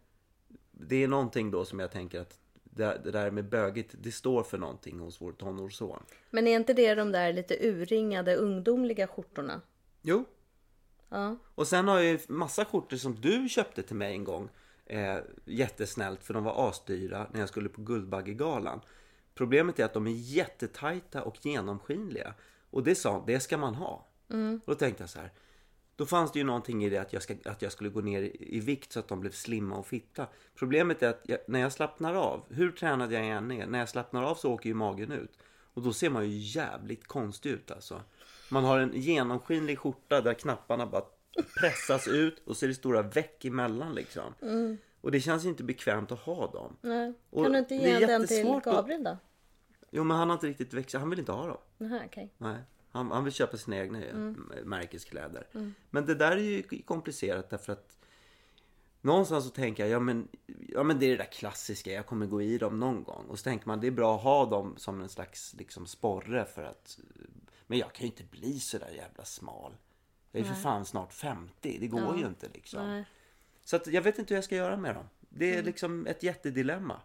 det är någonting då som jag tänker att det, det där med bögigt, det står för någonting hos vår tonårsson. Men är inte det de där lite urringade ungdomliga skjortorna? Jo. Ja. Och sen har jag ju massa skjortor som du köpte till mig en gång. Eh, jättesnällt för de var asdyra när jag skulle på Guldbaggegalan. Problemet är att de är jättetajta och genomskinliga. Och det sa det ska man ha. Och då tänkte jag så här. Då fanns det ju någonting i det att jag, ska, att jag skulle gå ner i, vikt så att de blev slimma och fitta. Problemet är att jag, när jag slappnar av, hur tränad jag än är, när jag slappnar av så åker ju magen ut. Och då ser man ju jävligt konstig ut alltså. Man har en genomskinlig skjorta där knapparna bara pressas ut och så är det stora veck emellan liksom. Och det känns inte bekvämt att ha dem. Nej. Och Kan du inte ge den till Gabriel då? Jo men han har inte riktigt växt, han vill inte ha dem. Okej. Nej, han, han vill köpa sina egna mm. märkeskläder. Men det där är ju komplicerat därför att Någonstans så tänker jag, ja men, ja men det är det där klassiska, jag kommer gå i dem någon gång. Och så tänker man, det är bra att ha dem som en slags liksom sporre för att Men jag kan ju inte bli så där jävla smal. Jag är för fan snart 50, det går ju inte liksom. Nej. Så att jag vet inte hur jag ska göra med dem. Det är liksom ett jättedilemma.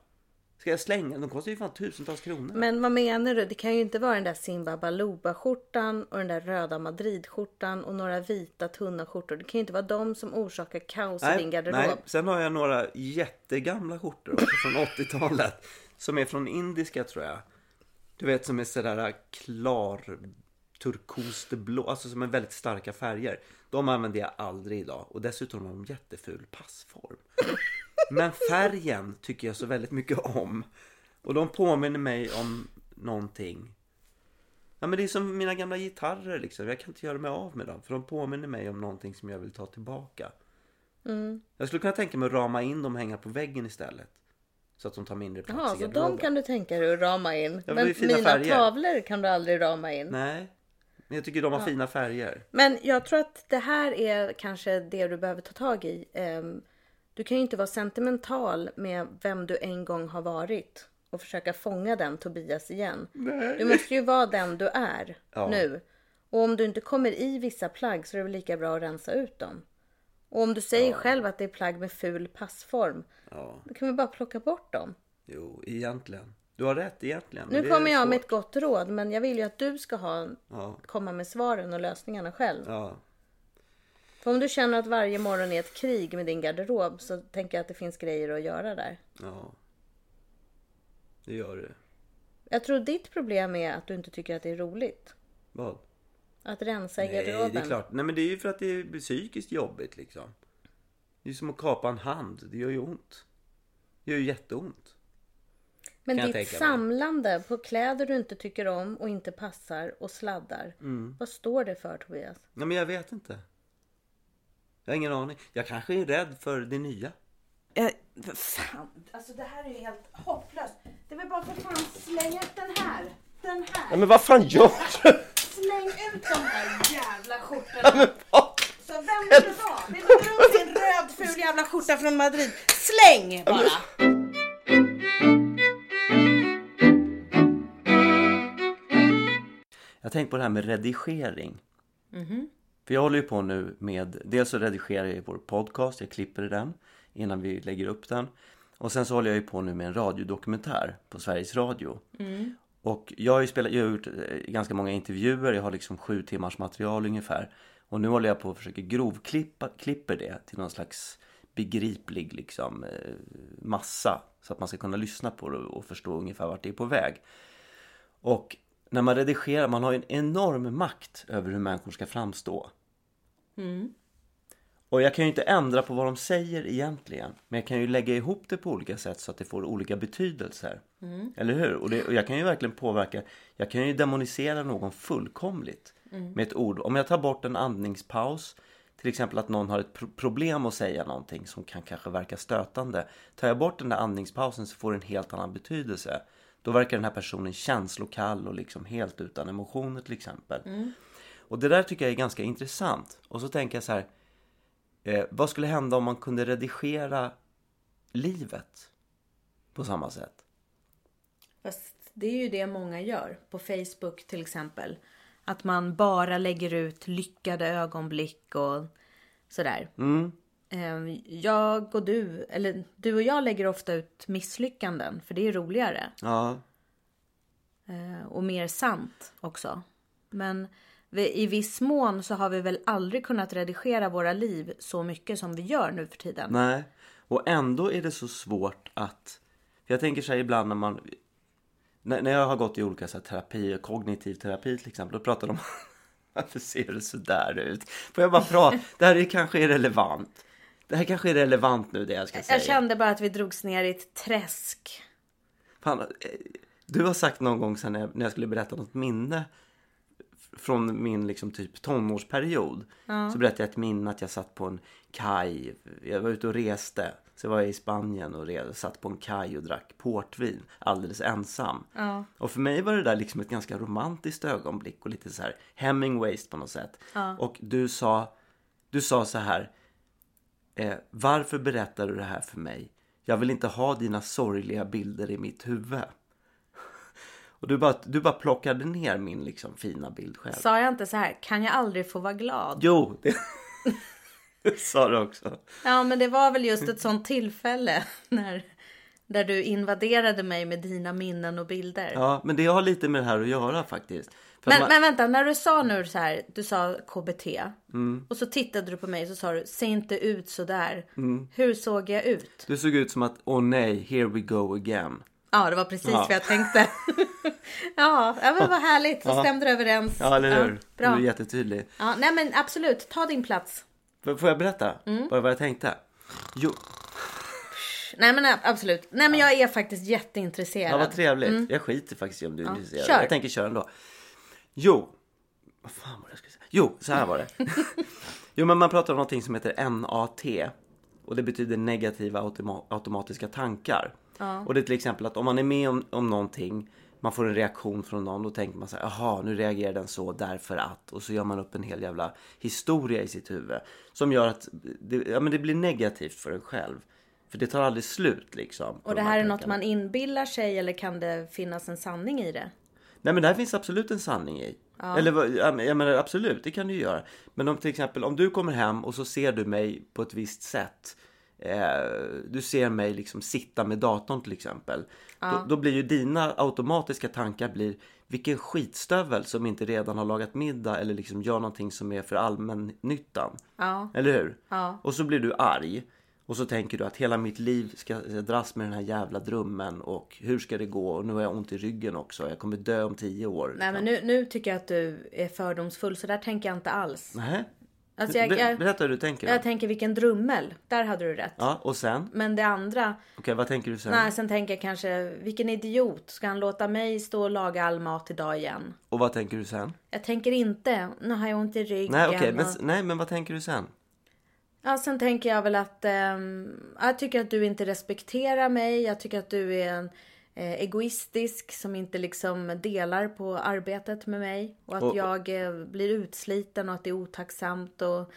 Ska jag slänga? De kostar ju fan tusentals kronor. Men vad menar du? Det kan ju inte vara den där Simba Baluba skjortan och den där röda Madrid-skjortan och några vita tunna skjortor. Det kan ju inte vara de som orsakar kaos i din garderob. nej, sen har jag några jättegamla skjortor också från *laughs* 80-talet. Som är från indiska tror jag. Du vet som är sådär klar turkost blå, alltså som är väldigt starka färger. De använder jag aldrig idag och dessutom har de jätteful passform. Men färgen tycker jag så väldigt mycket om. Och de påminner mig om någonting. Ja men det är som mina gamla gitarrer liksom. Jag kan inte göra mig av med dem. För de påminner mig om någonting som jag vill ta tillbaka. Jag skulle kunna tänka mig att rama in dem och hänga på väggen istället. Så att de tar mindre plats Jaha, i så de kan du tänka dig att rama in. Men mina färger. tavlor kan du aldrig rama in. Nej, men jag tycker de har fina färger. Men jag tror att det här är kanske det du behöver ta tag i. Ehm, Du kan ju inte vara sentimental med vem du en gång har varit och försöka fånga den Tobias igen. Du måste ju vara den du är Ja. nu. Och om du inte kommer i vissa plagg så är det väl lika bra att rensa ut dem. Och om du säger själv att det är plagg med ful passform, Ja, då kan vi bara plocka bort dem. jo, egentligen. Du har rätt egentligen. Nu kommer jag med svårt. ett gott råd, men jag vill ju att du ska ha, Ja, komma med svaren och lösningarna själv. ja. För om du känner att varje morgon är ett krig med din garderob så tänker jag att det finns grejer att göra där. Ja. Det gör det. Jag tror ditt problem är att du inte tycker att det är roligt. Vad? Att rensa i Nej, garderoben. det är klart. Nej, men det är ju för att det är psykiskt jobbigt liksom. Det är som att kapa en hand. Det gör ju ont. Det gör ju jätteont. Men kan ditt samlande på kläder du inte tycker om och inte passar och sladdar. Mm. Vad står det för Tobias? Nej, men jag vet inte. Jag har ingen aning. Jag kanske är rädd för det nya. Eh, fan, alltså det här är ju helt hopplöst. Det är väl bara för fan släng ut den här. Den här. Nej, men vad fan gör du? Släng ut de här jävla skjortorna. Vad? Så vem vill du ha? Vill du dra upp din röd ful jävla skjorta från Madrid? Släng bara! Jag tänkte på det här med redigering. För jag håller ju på nu med, dels så redigerar jag vår podcast, jag klipper den innan vi lägger upp den. Och sen så håller jag ju på nu med en radiodokumentär på Sveriges Radio. Och jag har ju spelat, jag har gjort eh, ganska många intervjuer, jag har liksom sju timmars material ungefär. Och nu håller jag på att försöka grovklippa klipper det till någon slags begriplig liksom eh, massa. Så att man ska kunna lyssna på det och förstå ungefär vart det är på väg. Och när man redigerar, man har en enorm makt över hur människor ska framstå. Och jag kan ju inte ändra på vad de säger egentligen. Men jag kan ju lägga ihop det på olika sätt så att det får olika betydelser. Eller hur? Och, det, och jag kan ju verkligen påverka. Jag kan ju demonisera någon fullkomligt. Med ett ord. Om jag tar bort en andningspaus. Till exempel att någon har ett pro- problem att säga någonting som kan kanske verka stötande. Tar jag bort den där andningspausen så får det en helt annan betydelse. Då verkar den här personen känslokall och liksom helt utan emotioner till exempel. Och det där tycker jag är ganska intressant. Och så tänker jag så här. Eh, vad skulle hända om man kunde redigera livet på samma sätt? Fast det är ju det många gör. På Facebook till exempel. Att man bara lägger ut lyckade ögonblick och sådär. Mm. Eh, Jag och du, eller du och jag lägger ofta ut misslyckanden. För det är roligare. Ja, Eh, Och mer sant också. Men i viss mån så har vi väl aldrig kunnat redigera våra liv så mycket som vi gör nu för tiden. nej. Och ändå är det så svårt att... Jag tänker så här ibland när man... När, jag har gått i olika så här, terapi, kognitiv terapi till exempel, då pratar de om *laughs* varför ser det så där ut? Får jag bara prata? Det här är kanske är relevant. Det här kanske är relevant nu det jag ska säga. Jag kände bara att vi drogs ner i ett träsk. Fan, eh, du har sagt någon gång sen när jag, när jag skulle berätta något minne från min liksom typ tonårsperiod. Så berättade jag ett minne att jag satt på en kaj. Jag var ute och reste. Så var jag i Spanien och re- satt på en kaj och drack portvin alldeles ensam. Och för mig var det där liksom ett ganska romantiskt ögonblick och lite så här Hemingways på något sätt. Och du sa, du sa så här. Eh, varför berättar du det här för mig? Jag vill inte ha dina sorgliga bilder i mitt huvud. *laughs* Och du bara, du bara plockade ner min liksom fina bild själv. Sa jag inte så här, kan jag aldrig få vara glad? Jo, det, det *laughs* sa du också. Ja, men det var väl just ett sånt tillfälle *laughs* när, där du invaderade mig med dina minnen och bilder. Ja, men det har lite med det här att göra faktiskt. Men, man, men vänta, när du sa nu så här, du sa KBT. Mm. Och så tittade du på mig och så sa du, se inte ut så där. Mm. Hur såg jag ut? Du såg ut som att, åh nej, here we go again. Ja, det var precis Ja. vad jag tänkte. *laughs* ja, ja, men vad härligt. Så stämde det överens. Ja, eller hur? Du bra. är jättetydlig. Ja, nej men absolut, ta din plats. Får får jag berätta? Mm. Vad jag tänkte? Jo, Nej men absolut. Nej men jag är faktiskt jätteintresserad. ja, vad trevligt. Jag skiter faktiskt i om du är intresserad. Mm. kör. Jag tänker köra ändå. Jo, vad fan var det jag skulle säga? Jo, så här var det. jo, men man pratar om någonting som heter NAT. Och det betyder negativa automa- automatiska tankar. Och det är till exempel att om man är med om, om någonting, man får en reaktion från någon, då tänker man så här, jaha, nu reagerar den så därför att. Och så gör man upp en hel jävla historia i sitt huvud. Som gör att det, ja, men det blir negativt för en själv. För det tar aldrig slut liksom. Och det här är något man inbillar sig eller kan det finnas en sanning i det? Nej men det här finns absolut en sanning i. Eller ja, men- jag menar absolut, det kan du ju göra. Men om till exempel om du kommer hem och så ser du mig på ett visst sätt. Eh, du ser mig liksom sitta med datorn till exempel. Då, då blir ju dina automatiska tankar blir vilken skitstövel som inte redan har lagat middag eller liksom gör någonting som är för allmännyttan. Ja. Eller hur? Ja. Och så blir du arg. Och så tänker du att hela mitt liv ska dras med den här jävla drömmen och hur ska det gå? Och nu har jag ont i ryggen också. Jag kommer dö om tio år. Nej men nu, nu tycker jag att du är fördomsfull så där tänker jag inte alls. Nej. Alltså jag, jag, Berätta hur du tänker. jag tänker vilken drummel. Där hade du rätt. Ja, och sen? Men det andra. Okej, vad tänker du sen? Nej, sen tänker jag kanske vilken idiot. Ska han låta mig stå och laga all mat idag igen? Och vad tänker du sen? Jag tänker inte. Nu har jag ont i ryggen. Nej, okej, men, och... nej, men vad tänker du sen? Ja, sen tänker jag väl att ehm, jag tycker att du inte respekterar mig. Jag tycker att du är en eh, egoistisk som inte liksom delar på arbetet med mig. Och att Och- jag eh, blir utsliten och att det är otacksamt. Och...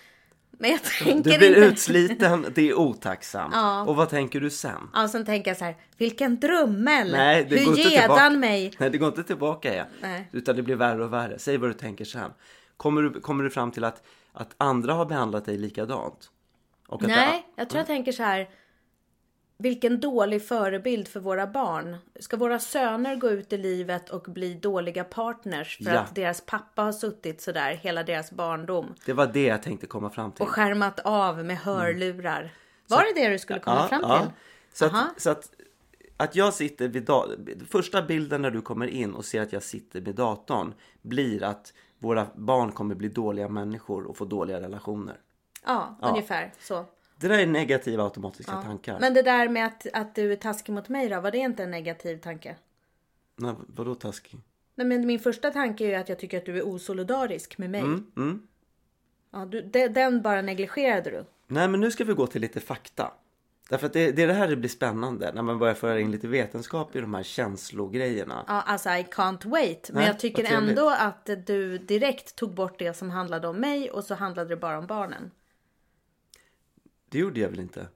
Men jag tänker Du blir inte... utsliten, det är otacksamt. Ja. Och vad tänker du sen? Ja, sen tänker jag så här. Vilken drummel! Nej, det går Hur inte tillbaka. han mig? Nej, det går inte tillbaka igen. Nej. Utan det blir värre och värre. Säg vad du tänker sen. Kommer du, kommer du fram till att, att andra har behandlat dig likadant? Nej, jag tror jag tänker så här. Vilken dålig förebild för våra barn. Ska våra söner gå ut i livet och bli dåliga partners för Ja. att deras pappa har suttit så där hela deras barndom Det, det var det jag tänkte komma fram till. och skärmat av med hörlurar? Var det det du skulle komma fram till? Så, att, så att, att jag sitter vid datorn. Första bilden när du kommer in och ser att jag sitter vid datorn blir att våra barn kommer bli dåliga människor och få dåliga relationer. Ja, ungefär så. Det där är negativa automatiska tankar. Men det där med att, att du är taskig mot mig då, var det inte en negativ tanke? Nej, vadå taskig? Nej, men min första tanke är ju att jag tycker att du är osolidarisk med mig. Mm. Ja, du, de, den bara negligerade du. Nej, men nu ska vi gå till lite fakta. Därför att det, det är det här det blir spännande när man börjar föra in lite vetenskap i de här känslogrejerna. Ja, alltså I can't wait. Men Nej, jag tycker ändå att du direkt tog bort det som handlade om mig och så handlade det bara om barnen. Det gjorde jag väl inte?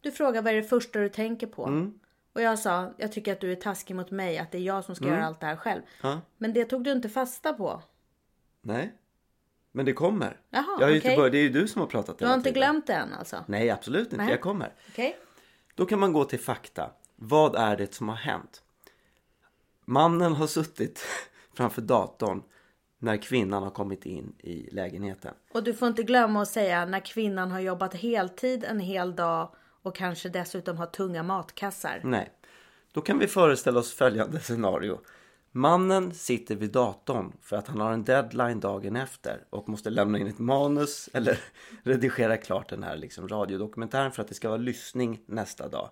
Du frågar vad är det första du tänker på? Mm. Och jag sa, jag tycker att du är taskig mot mig, att det är jag som ska Mm. göra allt det här själv. Ja. Men det tog du inte fasta på. Nej. Men det kommer. Jaha, jag har ju inte börjat, det är ju du som har pratat Du har inte glömt det än alltså? Nej, absolut inte. Nej. Jag kommer. Okej? Då kan man gå till fakta. Vad är det som har hänt? Mannen har suttit *laughs* framför datorn när kvinnan har kommit in i lägenheten. Och du får inte glömma att säga när kvinnan har jobbat heltid en hel dag och kanske dessutom har tunga matkassar. Nej. Då kan vi föreställa oss följande scenario. Mannen sitter vid datorn för att han har en deadline dagen efter och måste lämna in ett manus eller *laughs* redigera klart den här liksom radiodokumentären för att det ska vara lyssning nästa dag.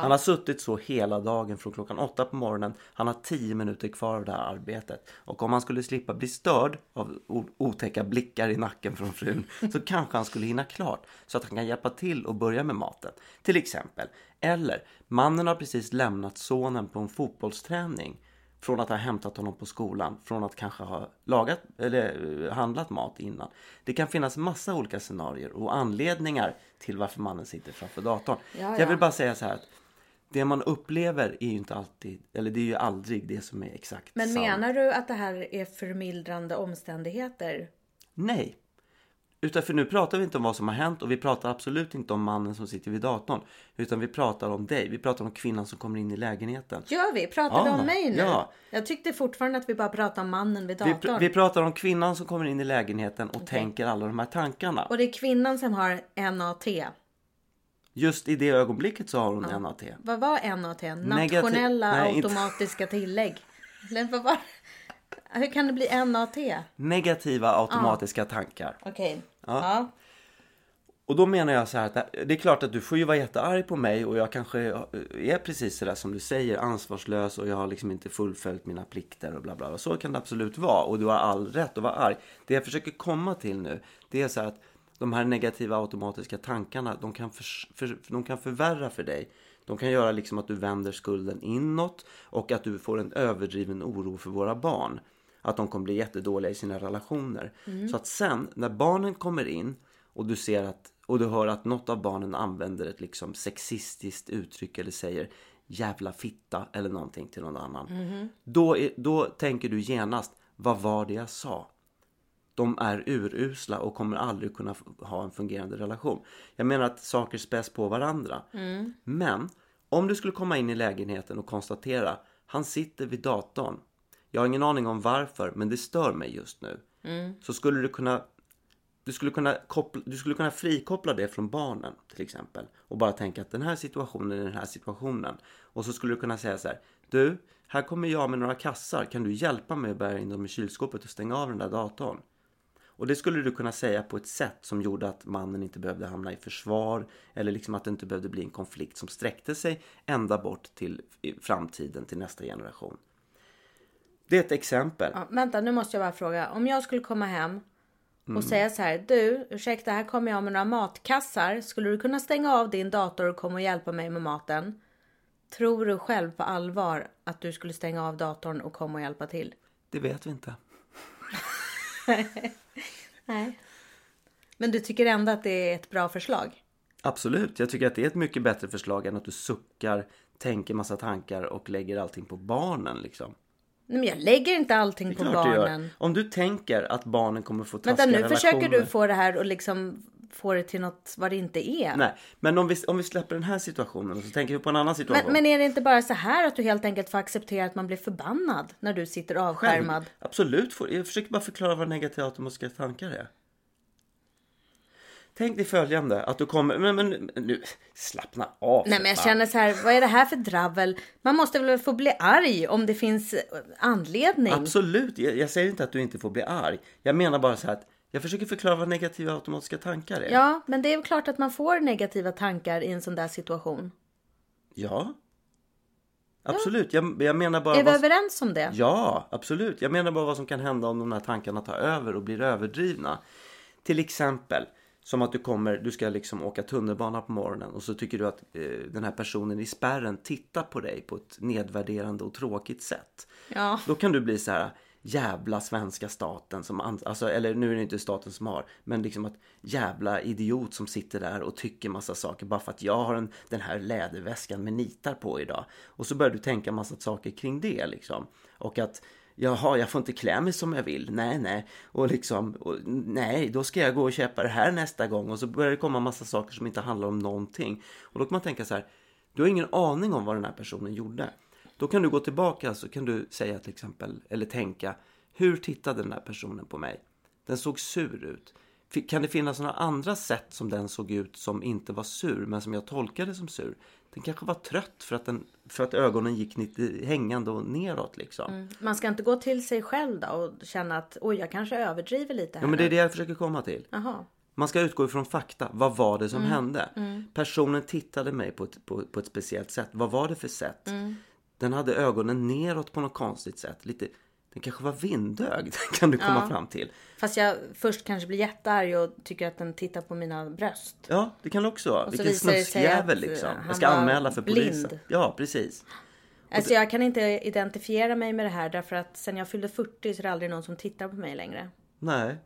Han har suttit så hela dagen från klockan åtta på morgonen. Han har tio minuter kvar av det här arbetet. Och om han skulle slippa bli störd av otäcka blickar i nacken från frun *laughs* så kanske han skulle hinna klart så att han kan hjälpa till och börja med maten. Till exempel. Eller, mannen har precis lämnat sonen på en fotbollsträning från att ha hämtat honom på skolan, från att kanske ha lagat eller eh, handlat mat innan. Det kan finnas massa olika scenarier och anledningar till varför mannen sitter framför datorn. Ja, Jag vill ja. bara säga så här att det man upplever är ju inte alltid, eller det är ju aldrig det som är exakt Men sant. menar du att det här är förmildrande omständigheter? Nej. Utan för nu pratar vi inte om vad som har hänt och vi pratar absolut inte om mannen som sitter vid datorn. Utan vi pratar om dig. Vi pratar om kvinnan som kommer in i lägenheten. Gör vi? Pratar vi Ja, om mig nu? ja. Jag tyckte fortfarande att vi bara pratade om mannen vid Vi, datorn. pr- vi pratar om kvinnan som kommer in i lägenheten och tänker alla de här tankarna. Och det är kvinnan som har NAT. Just i det ögonblicket så har hon NAT. Vad var NAT? Nationella Nej, inte- automatiska tillägg. *laughs* Eller vad var Hur kan det bli NAT? Negativa automatiska tankar. Okej. Ja. Och då menar jag så här att det är klart att du får ju vara jättearg på mig och jag kanske är precis så där som du säger ansvarslös och jag har liksom inte fullföljt mina plikter och bla bla. bla. Så kan det absolut vara och du har all rätt att vara arg. Det jag försöker komma till nu det är så här att de här negativa automatiska tankarna de kan, förs- för, de kan förvärra för dig. De kan göra liksom att du vänder skulden inåt och att du får en överdriven oro för våra barn. Att de kommer bli jättedåliga i sina relationer. Så att sen när barnen kommer in och du ser att och du hör att något av barnen använder ett liksom sexistiskt uttryck eller säger jävla fitta eller någonting till någon annan. Då, är, då tänker du genast, vad var det jag sa? De är urusla och kommer aldrig kunna ha en fungerande relation. Jag menar att saker späs på varandra. Men om du skulle komma in i lägenheten och konstatera han sitter vid datorn. Jag har ingen aning om varför, men det stör mig just nu. Så skulle du kunna du skulle, kunna koppla, du skulle kunna frikoppla det från barnen till exempel. Och bara tänka att den här situationen är den här situationen. Och så skulle du kunna säga så här. Du, här kommer jag med några kassar. Kan du hjälpa mig att bära in dem i kylskåpet och stänga av den där datorn? Och det skulle du kunna säga på ett sätt som gjorde att mannen inte behövde hamna i försvar. Eller liksom att det inte behövde bli en konflikt som sträckte sig ända bort till framtiden, till nästa generation. Det är ett exempel. Ja, vänta, nu måste jag bara fråga. Om jag skulle komma hem och Mm. säga så här. Du, ursäkta, här kommer jag med några matkassar. Skulle du kunna stänga av din dator och komma och hjälpa mig med maten? Tror du själv på allvar att du skulle stänga av datorn och komma och hjälpa till? Det vet vi inte. *laughs* Nej. Men du tycker ändå att det är ett bra förslag? Absolut, jag tycker att det är ett mycket bättre förslag än att du suckar, tänker massa tankar och lägger allting på barnen liksom. Nej, men jag lägger inte allting på du barnen. Om du tänker att barnen kommer få taskiga Vänta, nu relationer. försöker du få det här och liksom få det till något vad det inte är. Nej, men om vi, om vi släpper den här situationen och så tänker vi på en annan situation. Men, men är det inte bara så här att du helt enkelt får acceptera att man blir förbannad när du sitter avskärmad? Absolut, får- jag försöker bara förklara vad negativa automatiska tankar är. Tänk dig följande, att du kommer, men, men nu, slappna av. Nej men jag fan. känner så här, vad är det här för dravel? Man måste väl få bli arg om det finns anledning. Absolut, jag, jag säger inte att du inte får bli arg. Jag menar bara så här att jag försöker förklara vad negativa automatiska tankar är. Ja, men det är klart att man får negativa tankar i en sån där situation. Ja. Absolut, jag, jag menar bara Är vi vad, överens om det? Ja, absolut. Jag menar bara vad som kan hända om de här tankarna tar över och blir överdrivna. Till exempel som att du kommer, du ska liksom åka tunnelbana på morgonen och så tycker du att eh, den här personen i spärren tittar på dig på ett nedvärderande och tråkigt sätt. Ja. Då kan du bli så här jävla svenska staten som, alltså, eller nu är det inte staten som har, men liksom att jävla idiot som sitter där och tycker massa saker bara för att jag har en, den här läderväskan med nitar på idag. Och så börjar du tänka massa saker kring det liksom. Och att Jaha, jag får inte klä mig som jag vill. Nej, nej. Och liksom, och, nej, då ska jag gå och köpa det här nästa gång. Och så börjar det komma massa saker som inte handlar om någonting. Och då kan man tänka så här, du har ingen aning om vad den här personen gjorde. Då kan du gå tillbaka så kan du säga till exempel, eller tänka, hur tittade den här personen på mig? Den såg sur ut. Kan det finnas några andra sätt som den såg ut som inte var sur, men som jag tolkade som sur? Den kanske var trött för att, den, för att ögonen gick lite hängande och neråt liksom. Man ska inte gå till sig själv då och känna att oj, jag kanske överdriver lite här Ja, men det är det jag försöker komma till. Jaha. Man ska utgå ifrån fakta. Vad var det som Mm. hände? Personen tittade mig på ett, på, på ett speciellt sätt. Vad var det för sätt? Den hade ögonen neråt på något konstigt sätt. Lite, den kanske var vindögd *laughs* kan du komma Ja. fram till. Fast jag först kanske blir jättearg och tycker att den tittar på mina bröst. Ja, det kan det också vara. Vilken snuskjävel liksom. eh, Jag ska anmäla för polisen. blind. Ja, precis. Alltså jag kan inte identifiera mig med det här därför att sen jag fyllde 40 så är det aldrig någon som tittar på mig längre. Nej.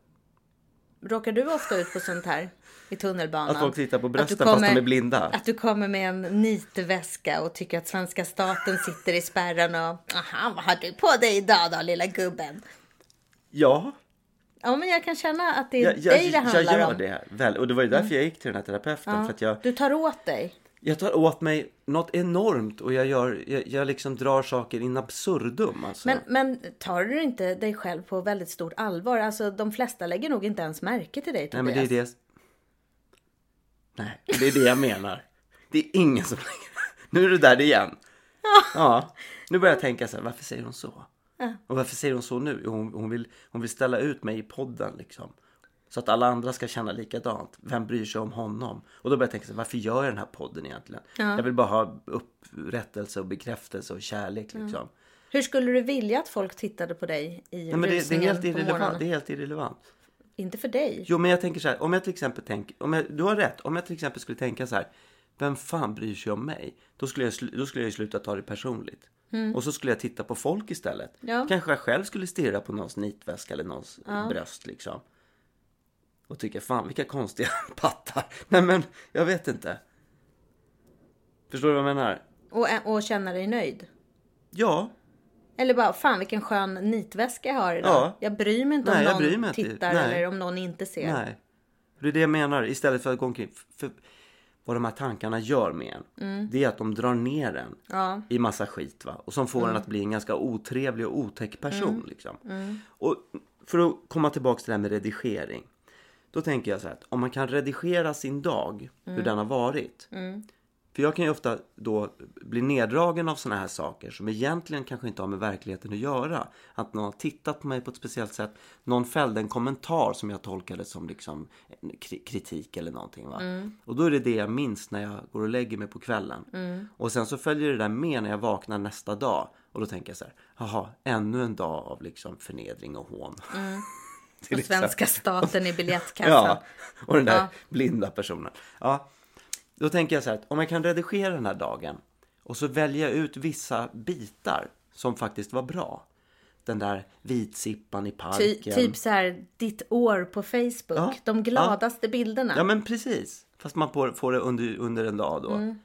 Råkar du ofta ut på sånt här i tunnelbanan? Att folk tittar på brösten fast de är blinda. Att du kommer med en nitväska och tycker att svenska staten sitter i spärren och aha, vad har du på dig idag då lilla gubben? Ja, Ja men jag kan känna att det är jag, dig jag, det jag handlar gör om. det. Väl. Och det var ju därför jag gick till den här terapeuten. För att jag, Du tar åt dig. Jag tar åt mig något enormt och jag, gör, jag, jag liksom drar saker in absurdum. Alltså. Men, men tar du inte dig själv på väldigt stort allvar? Alltså de flesta lägger nog inte ens märke till dig Nej, Tobias. men det är det. Nej, det är det jag menar. Det är ingen som *laughs* Nu är du där igen. Ja. Nu börjar jag tänka så här, varför säger hon så? Och varför säger hon så nu? Hon, hon, vill, hon vill ställa ut mig i podden liksom. Så att alla andra ska känna likadant. Vem bryr sig om honom? Och då börjar jag tänka så varför gör jag den här podden egentligen? Jag vill bara ha upprättelse och bekräftelse och kärlek liksom. Hur skulle du vilja att folk tittade på dig i Nej, men det, det, är helt irrelevant. det är helt irrelevant. Inte för dig. Jo, men jag tänker så här. Om jag till exempel tänker, om jag, du har rätt. Om jag till exempel skulle tänka så här. Vem fan bryr sig om mig? Då skulle jag, då skulle jag sluta ta det personligt. Och så skulle jag titta på folk istället. Ja. Kanske jag själv skulle stirra på någons nitväska eller någons bröst liksom. Och tycka fan vilka konstiga *laughs* pattar. Nej men jag vet inte. Förstår du vad jag menar? Och, och känna dig nöjd. Ja, Eller bara, fan vilken skön nitväska jag har idag. Ja. Jag bryr mig inte Nej, om någon inte. tittar Nej. eller om någon inte ser. nej. Det är det jag menar. Istället för att gå omkring. För, vad de här tankarna gör med en. Det är att de drar ner en Mm. Ja. Mm. i massa skit. Va? Och som får en att bli en ganska otrevlig och otäck person. Liksom. Och för att komma tillbaka till det här med redigering. Då tänker jag så här att om man kan redigera sin dag, Mm. hur den har varit. För jag kan ju ofta då bli neddragen av såna här saker som egentligen kanske inte har med verkligheten att göra. Att någon har tittat på mig på ett speciellt sätt. Någon fällde en kommentar som jag tolkade som liksom kritik eller någonting. Va? Och då är det det jag minns när jag går och lägger mig på kvällen. Och sen så följer det där med när jag vaknar nästa dag. Och då tänker jag så här, jaha, ännu en dag av liksom förnedring och hån. Till *laughs* Och svenska staten i biljettkassan. Ja, och den där Ja. blinda personen. Ja, då tänker jag så här att om jag kan redigera den här dagen och så välja ut vissa bitar som faktiskt var bra. Den där vitsippan i Ty, parken. typ så här, ditt år på Facebook. Ja, De gladaste bilderna. Ja men precis. Fast man får, får det under, under en dag då. Mm.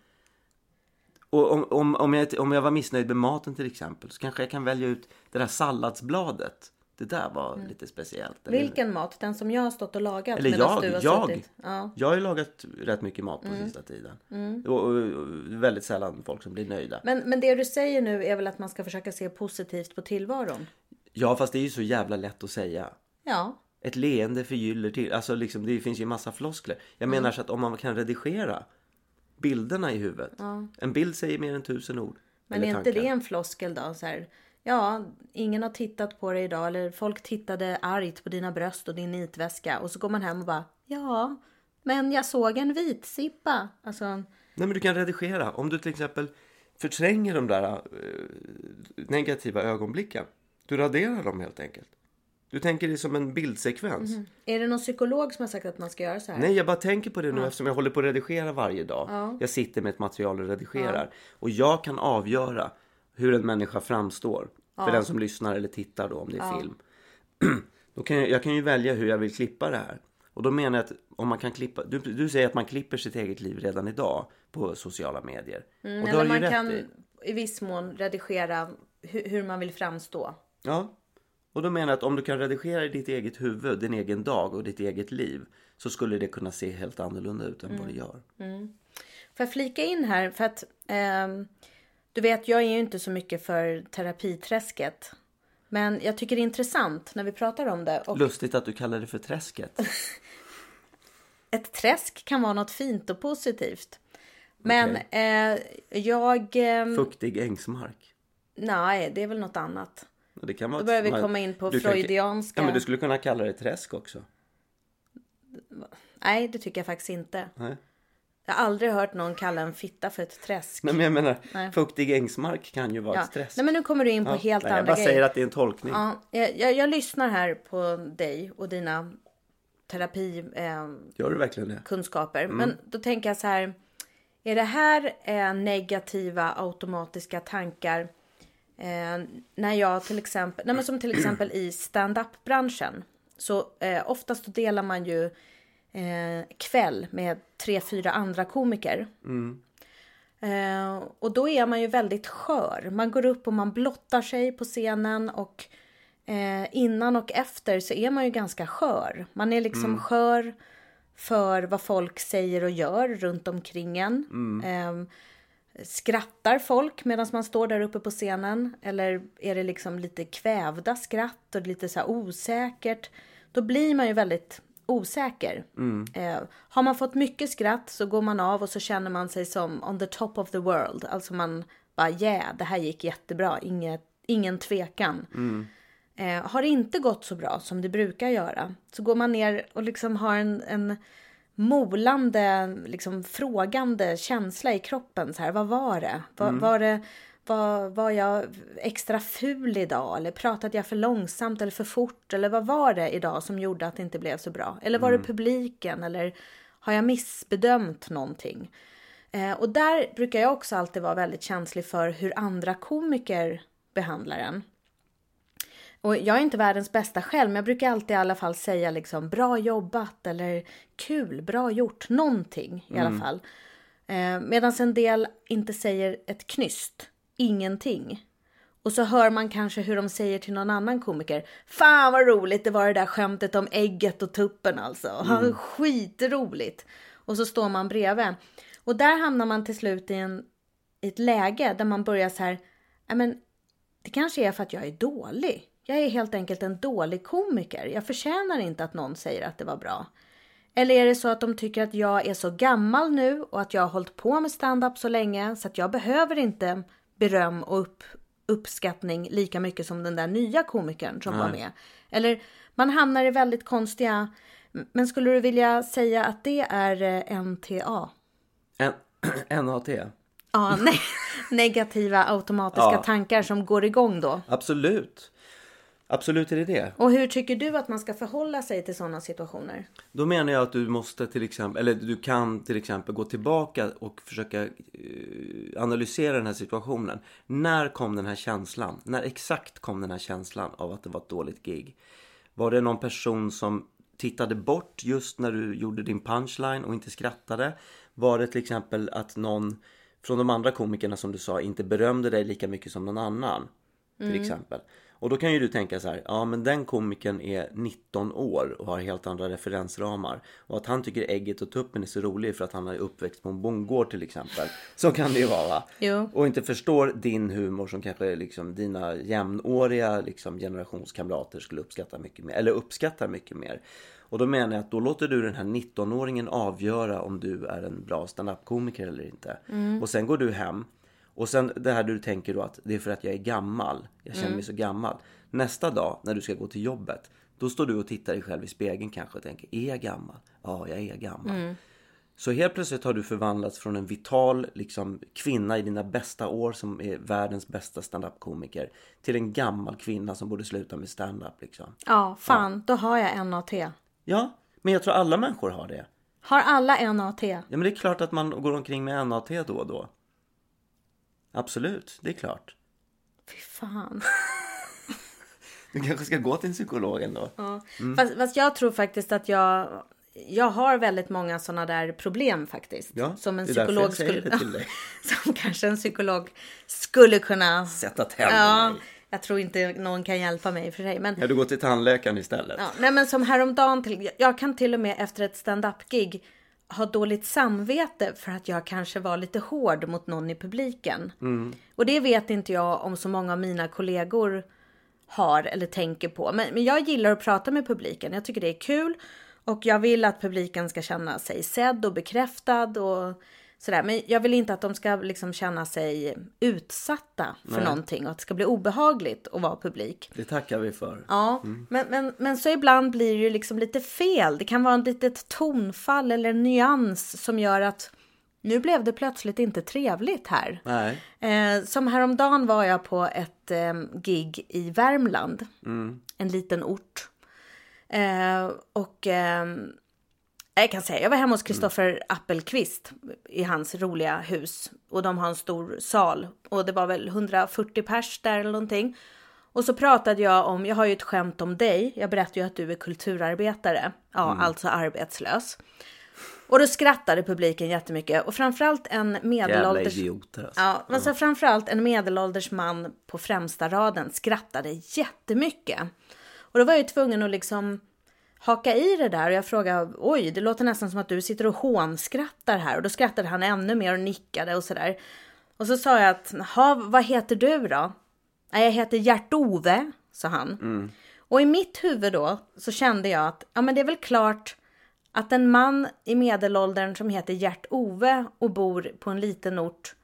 Och om, om, om, jag, om jag var missnöjd med maten till exempel så kanske jag kan välja ut det där salladsbladet. Det där var lite speciellt. Eller- Mm. Vilken mat? Den som jag har stått och lagat Eller jag, du har jag. suttit? Ja. Jag har ju lagat rätt mycket mat på Mm. sista tiden. Och, och, och väldigt sällan folk som blir nöjda. Men, men det du säger nu är väl att man ska försöka se positivt på tillvaron? Ja, fast det är ju så jävla lätt att säga. Ja. Ett leende förgyller till. Alltså liksom, det finns ju massa floskler. Jag Mm. menar så att om man kan redigera bilderna i huvudet. En bild säger mer än tusen ord. Men är inte tankar. det en floskel då? Så här, ja, ingen har tittat på dig idag. Eller folk tittade argt på dina bröst och din nitväska. Och så går man hem och bara, ja, men jag såg en vitsippa. Alltså, Nej, men du kan redigera. Om du till exempel förtränger de där eh, negativa ögonblicken. Du raderar dem helt enkelt. Du tänker det som en bildsekvens. är det någon psykolog som har sagt att man ska göra så här? Nej, jag bara tänker på det nu eftersom jag håller på att redigera varje dag. Jag sitter med ett material och redigerar. Och jag kan avgöra hur en människa framstår. För den som lyssnar eller tittar då, om det är film. *clears throat* då kan jag, jag kan ju välja hur jag vill klippa det här. Och då menar jag att om man kan klippa... Du, du säger att man klipper sitt eget liv redan idag på sociala medier. och det har Eller man kan i. i viss mån redigera hur, hur man vill framstå. Ja. Och då menar jag att om du kan redigera i ditt eget huvud, din egen dag och ditt eget liv. Så skulle det kunna se helt annorlunda ut än vad det gör. Får jag flika in här? För att ehm, du vet, jag är ju inte så mycket för terapiträsket. Men jag tycker det är intressant när vi pratar om det. Och Lustigt att du kallar det för träsket. *laughs* ett träsk kan vara något fint och positivt. Men eh, jag... ehm, Fuktig ängsmark. nej, det är väl något annat. Det kan vara Då börjar vi komma in på du kan- freudianska. Ja, men du skulle kunna kalla det träsk också. Nej, det tycker jag faktiskt inte. Nej. Jag har aldrig hört någon kalla en fitta för ett träsk. Nej, men jag menar, Nej. fuktig ängsmark kan ju vara ja. ett träsk. Nej, men nu kommer du in på Ja, helt nej, jag andra bara grejer. säger att det är en tolkning. Ja, jag, jag, jag lyssnar här på dig och dina terapikunskaper. Gör du verkligen det? kunskaper. Mm. Men då tänker jag så här. Är det här eh, negativa automatiska tankar eh, när jag till exempel, nej men som till exempel i stand-up branschen så eh, oftast delar man ju eh, kväll med tre, fyra andra komiker. Eh, och då är man ju väldigt skör. Man går upp och man blottar sig på scenen och eh, innan och efter så är man ju ganska skör. Man är liksom skör för vad folk säger och gör runt omkring en. Eh, skrattar folk medan man står där uppe på scenen? Eller är det liksom lite kvävda skratt och lite så osäkert? Då blir man ju väldigt osäker. Eh, har man fått mycket skratt så går man av och så känner man sig som on the top of the world. Alltså man bara yeah, det här gick jättebra, Inget, ingen tvekan. Eh, har det inte gått så bra som det brukar göra så går man ner och liksom har en, en molande, liksom frågande känsla i kroppen. Så här, vad var det? Var, var det var, var jag extra ful idag? Eller pratade jag för långsamt eller för fort? Eller vad var det idag som gjorde att det inte blev så bra? Eller var det publiken? Eller har jag missbedömt någonting? Eh, och där brukar jag också alltid vara väldigt känslig för hur andra komiker behandlar en. Och jag är inte världens bästa själv, men jag brukar alltid i alla fall säga liksom bra jobbat eller kul, bra gjort, någonting i alla fall. Eh, Medan en del inte säger ett knyst, ingenting. Och så hör man kanske hur de säger till någon annan komiker. Fan vad roligt det var det där skämtet om ägget och tuppen alltså. *laughs* Mm. Skitroligt. Och så står man bredvid. Och där hamnar man till slut i, en, i ett läge där man börjar så här, "Ja, men det kanske är för att jag är dålig. Jag är helt enkelt en dålig komiker. Jag förtjänar inte att någon säger att det var bra. Eller är det så att de tycker att jag är så gammal nu och att jag har hållit på med stand-up så länge så att jag behöver inte beröm och upp, uppskattning lika mycket som den där nya komikern som var Nej. med. Eller man hamnar i väldigt konstiga... Men skulle du vilja säga att det är eh, NTA? En, *clears throat* NAT. Ja, *laughs* ne negativa automatiska Ja. tankar som går igång då. Absolut. Absolut är det det. Och hur tycker du att man ska förhålla sig till sådana situationer? Då menar jag att du måste till exempel, eller du kan till exempel gå tillbaka och försöka eh, analysera den här situationen. När kom den här känslan? När exakt kom den här känslan av att det var ett dåligt gig? Var det någon person som tittade bort just när du gjorde din punchline och inte skrattade? Var det till exempel att någon från de andra komikerna som du sa inte berömde dig lika mycket som någon annan? Till exempel. Och då kan ju du tänka så här, ja men den komikern är 19 år och har helt andra referensramar. Och att han tycker ägget och tuppen är så rolig för att han är uppväxt på en bondgård till exempel. Så kan det ju vara va? Jo. Och inte förstår din humor som kanske liksom dina jämnåriga liksom, generationskamrater skulle uppskatta mycket mer. Eller uppskattar mycket mer. Och då menar jag att då låter du den här 19-åringen avgöra om du är en bra standup-komiker eller inte. Och sen går du hem. Och sen det här du tänker då att det är för att jag är gammal. Jag känner mig så gammal. Nästa dag när du ska gå till jobbet. Då står du och tittar dig själv i spegeln kanske och tänker, är jag gammal? Ja, jag är gammal. Så helt plötsligt har du förvandlats från en vital liksom, kvinna i dina bästa år som är världens bästa standup-komiker till en gammal kvinna som borde sluta med standup. Liksom. Ja, fan, då har jag NAT. Ja, men jag tror alla människor har det. Har alla NAT? Ja, men det är klart att man går omkring med NAT då och då. Absolut, det är klart. Fy fan. Du kanske ska gå till en psykolog ändå. Ja. Fast, fast jag tror faktiskt att jag... Jag har väldigt många sådana där problem faktiskt. Ja, som en det är därför psykolog jag säger skulle... det till dig. *laughs* som kanske en psykolog skulle kunna... Sätta tänderna Ja, i. jag tror inte någon kan hjälpa mig i och för sig. Men Ja, du går till tandläkaren istället. Ja, nej men som häromdagen, till, jag kan till och med efter ett stand-up-gig ha dåligt samvete för att jag kanske var lite hård mot någon i publiken. Och det vet inte jag om så många av mina kollegor har eller tänker på. Men, men jag gillar att prata med publiken. Jag tycker det är kul. Och jag vill att publiken ska känna sig sedd och bekräftad och sådär. Men jag vill inte att de ska liksom känna sig utsatta för Nej. någonting och att det ska bli obehagligt att vara publik. Det tackar vi för. Ja, men, men, men så ibland blir det ju liksom lite fel. Det kan vara ett litet tonfall eller en nyans som gör att nu blev det plötsligt inte trevligt här. Nej. Eh, som häromdagen var jag på ett eh, gig i Värmland. En liten ort. Eh, och eh, jag kan säga, jag var hemma hos Kristoffer Appelqvist i hans roliga hus. Och de har en stor sal. Och det var väl 140 pers där eller någonting. Och så pratade jag om, jag har ju ett skämt om dig. Jag berättade ju att du är kulturarbetare. Ja, alltså arbetslös. Och då skrattade publiken jättemycket. Och framförallt en medelålders... idioter alltså. Ja, men så framförallt en medelålders man på främsta raden skrattade jättemycket. Och då var jag ju tvungen att liksom haka i det där och jag frågade oj, det låter nästan som att du sitter och hånskrattar här. Och då skrattade han ännu mer och nickade och sådär. Och så sa jag att, "Ha, vad heter du då? "Nej, Jag heter Gert-Ove, sa han. Och i mitt huvud då så kände jag att, ja men det är väl klart att en man i medelåldern som heter Gert-Ove och bor på en liten ort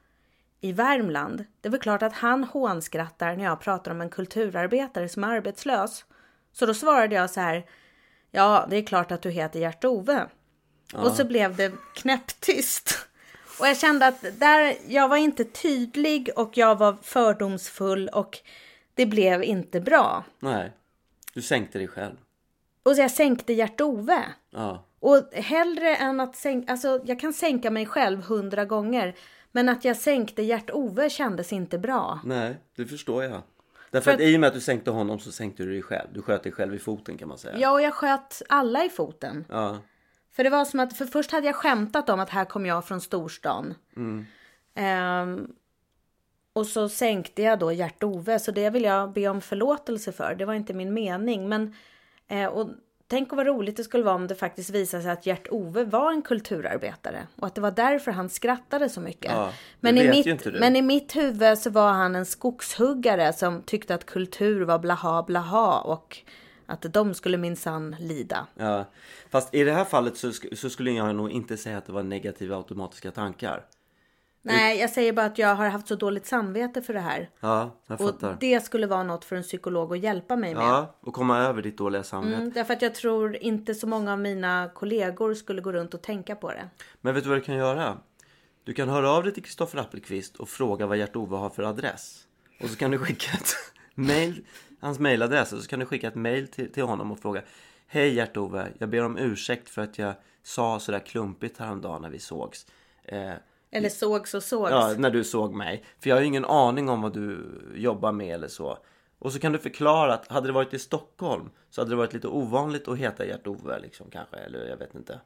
i Värmland. Det är väl klart att han hånskrattar när jag pratar om en kulturarbetare som är arbetslös. Så då svarade jag så här. Ja, det är klart att du heter Gert-Ove. Och så blev det knäpptyst. Och jag kände att där, jag var inte tydlig och jag var fördomsfull och det blev inte bra. Nej. Du sänkte dig själv. Och jag sänkte Gert-Ove. Ja. Och hellre än att sänka, alltså jag kan sänka mig själv hundra gånger. Men att jag sänkte Gert-Ove kändes inte bra. Nej, det förstår jag. Därför För att att- i och med att du sänkte honom så sänkte du dig själv. Du sköt dig själv i foten kan man säga. Ja, och jag sköt alla i foten. Ja. För det var som att, för först hade jag skämtat om att här kom jag från storstan. Ehm, och så sänkte jag då Gert-Ove, så det vill jag be om förlåtelse för. Det var inte min mening. Men, eh, och tänk vad roligt det skulle vara om det faktiskt visade sig att Gert-Ove var en kulturarbetare. Och att det var därför han skrattade så mycket. Ja, men, i mitt, men i mitt huvud så var han en skogshuggare som tyckte att kultur var blaha blaha. Och att de skulle minsann lida. Ja. Fast i det här fallet så, så skulle jag nog inte säga att det var negativa automatiska tankar. Nej, jag säger bara att jag har haft så dåligt samvete för det här. Ja, jag Och fattar. det skulle vara något för en psykolog att hjälpa mig med. Ja, och komma över ditt dåliga samvete. Mm, därför att jag tror inte så många av mina kollegor skulle gå runt och tänka på det. Men vet du vad du kan göra? Du kan höra av dig till Kristoffer Appelqvist och fråga vad Gert-Ove har för adress. Och så kan du skicka ett *laughs* mail, hans mailadress, och så kan du skicka ett mail till, till honom och fråga Hej Gert-Ove, jag ber om ursäkt för att jag sa sådär klumpigt häromdagen när vi sågs. Eh, Eller sågs och sågs. ja, när du såg mig. För jag har ju ingen aning om vad du jobbar med eller så. Och så kan du förklara att hade det varit i Stockholm så hade det varit lite ovanligt att heta Gert-Ove liksom kanske. Eller jag vet inte.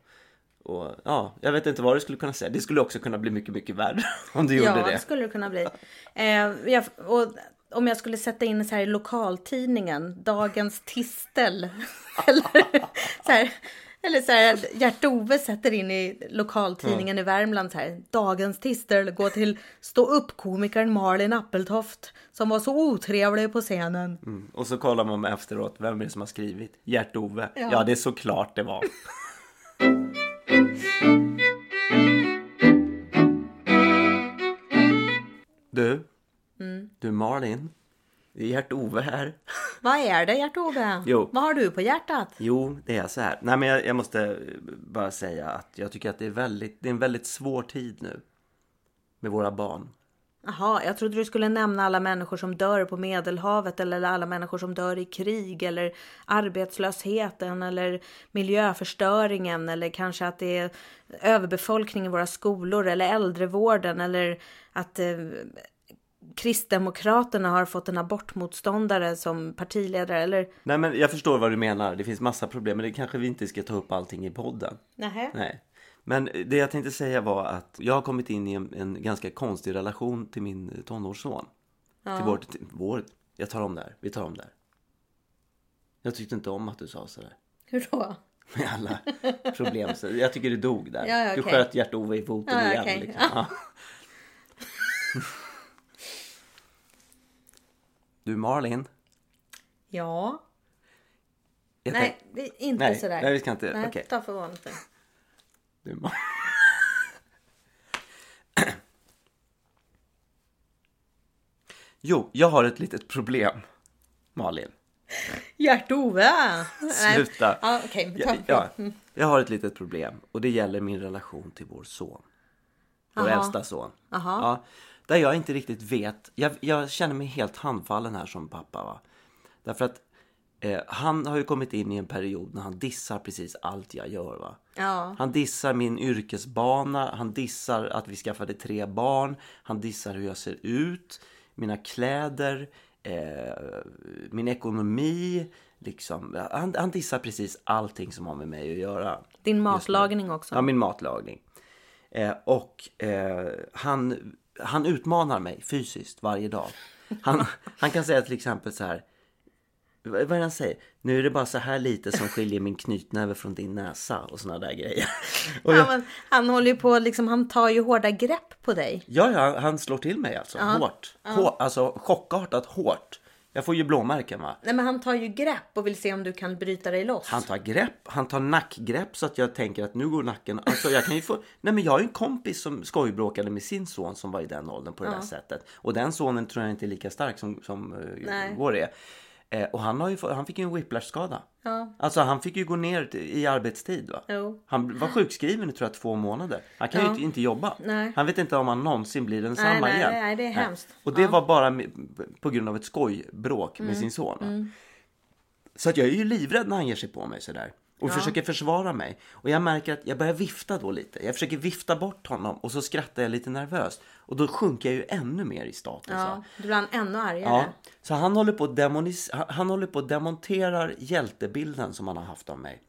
Och ja, jag vet inte vad du skulle kunna säga. Det skulle också kunna bli mycket, mycket värre *laughs* om du Ja, gjorde det det. skulle det kunna bli. Eh, jag, och om jag skulle sätta in så här i lokaltidningen, Dagens Tistel. *laughs* eller så här, eller så här, Gert-Ove sätter in i lokaltidningen i Värmland så här. Dagens Tistel går till stå upp komikern Malin Appeltoft som var så otrevlig på scenen. Mm. Och så kollar man efteråt, vem är det som har skrivit? Gert-Ove. Ja. Ja. det är såklart det var. *laughs* Du, Mm. du Malin. Det är Gert-Ove här. Vad är det Gert-Ove? Jo. Vad har du på hjärtat? Jo, det är så här. Nej, men jag, jag måste bara säga att jag tycker att det är, väldigt, det är en väldigt svår tid nu. Med våra barn. Jaha, jag trodde du skulle nämna alla människor som dör på Medelhavet eller alla människor som dör i krig eller arbetslösheten eller miljöförstöringen eller kanske att det är överbefolkning i våra skolor eller äldrevården eller att eh, Kristdemokraterna har fått en abortmotståndare som partiledare eller Nej, men jag förstår vad du menar. Det finns massa problem, men det kanske vi inte ska ta upp allting i podden. Nähä. Nej. Men det jag tänkte säga var att jag har kommit in i en, en ganska konstig relation till min tonårsson. Till vår, till vår, jag tar om det här, vi tar om det här. Jag tyckte inte om att du sa sådär. Hur då? Med alla problem. Så jag tycker du dog där. Ja, ja, Du okej. sköt Gert-Ove i foten Ja, igen. okej. Liksom. Du Marlin. Ja. Jag Nej, tänk- det är inte Nej, sådär. nej, vi ska inte- Nej, okej. ta för vanligt. Du Mar- Jo, jag har ett litet problem. Malin. Nej. Sluta. Ja, okej. Ja, ja, jag har ett litet problem och det gäller min relation till vår son. Vår Jaha. äldsta son. Jaha. Ja, där jag inte riktigt vet. Jag, jag känner mig helt handfallen här som pappa. Va? Därför att eh, han har ju kommit in i en period när han dissar precis allt jag gör. Va? Ja. Han dissar min yrkesbana, han dissar att vi skaffade tre barn, han dissar hur jag ser ut, mina kläder, eh, min ekonomi. Liksom. Han, han dissar precis allting som har med mig att göra. Din matlagning också. Ja, min matlagning. Eh, och eh, han, han utmanar mig fysiskt varje dag. Han, han kan säga till exempel så här. Vad är det han säger? Nu är det bara så här lite som skiljer min knytnäve från din näsa och såna där grejer. *laughs* Och Ja, jag, men han håller ju på, liksom, han tar ju hårda grepp på dig. ja, ja, han slår till mig alltså. Hårt. Hår, alltså chockartat hårt. Jag får ju blåmärken va. Nej, men han tar ju grepp och vill se om du kan bryta dig loss. Han tar grepp, han tar nackgrepp så att jag tänker att nu går nacken... Alltså jag kan ju få... Nej men jag har ju en kompis som skojbråkade med sin son som var i den åldern på det där sättet. Och den sonen tror jag inte är lika stark som, som eh, Nej. vår är. Eh, och han, har ju, han fick ju en whiplash-skada. Ja. Alltså han fick ju gå ner i arbetstid va. Jo. Han var sjukskriven i tror jag två månader. Han kan ju Ja. inte, inte jobba. Nej. Han vet inte om han någonsin blir densamma nej, igen. nej, det är hemskt. Och det Ja. var bara på grund av ett skojbråk med sin son. va. Så att jag är ju livrädd när han ger sig på mig sådär. Och försöker försvara mig. Och jag märker att jag börjar vifta då lite. Jag försöker vifta bort honom och så skrattar jag lite nervöst. Och då sjunker jag ju ännu mer i status. Ja, du blir ännu argare. Ja, så han håller på att demonis- han- han håller på att demonterar hjältebilden som han har haft av mig.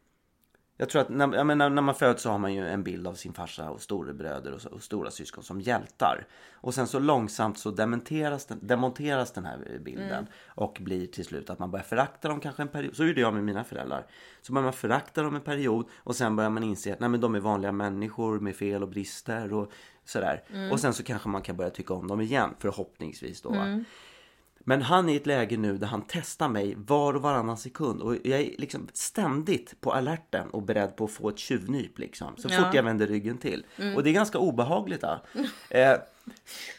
Jag tror att när, jag menar, när man föds så har man ju en bild av sin farsa och storebröder och, så- och stora syskon som hjältar. Och sen så långsamt så dementeras den, demonteras den här bilden. Och blir till slut att man börjar förakta dem kanske en period. Så gjorde jag med mina föräldrar. Så börjar man förakta dem en period och sen börjar man inse att nej, men de är vanliga människor med fel och brister och sådär. Och sen så kanske man kan börja tycka om dem igen förhoppningsvis då. va. Men han är i ett läge nu där han testar mig var och varannan sekund och jag är liksom ständigt på alerten och beredd på att få ett tjuvnyp liksom. Så Ja. Mm. fort jag vänder ryggen till. Och det är ganska obehagligt. *laughs* Eh,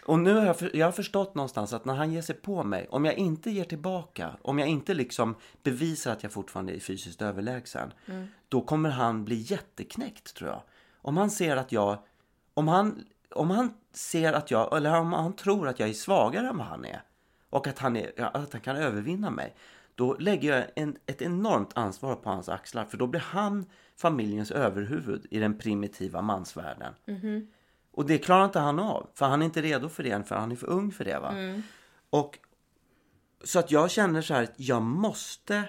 och nu har jag, för, jag har förstått någonstans att när han ger sig på mig, om jag inte ger tillbaka, om jag inte liksom bevisar att jag fortfarande är fysiskt överlägsen, Mm. då kommer han bli jätteknäckt tror jag. Om han ser att jag, om han, om han ser att jag, eller om han tror att jag är svagare än vad han är och att han, är, att han kan övervinna mig. Då lägger jag en, ett enormt ansvar på hans axlar för då blir han familjens överhuvud i den primitiva mansvärlden. Och det klarar inte han av för han är inte redo för det än för han är för ung för det. va Och Så att jag känner så här att jag måste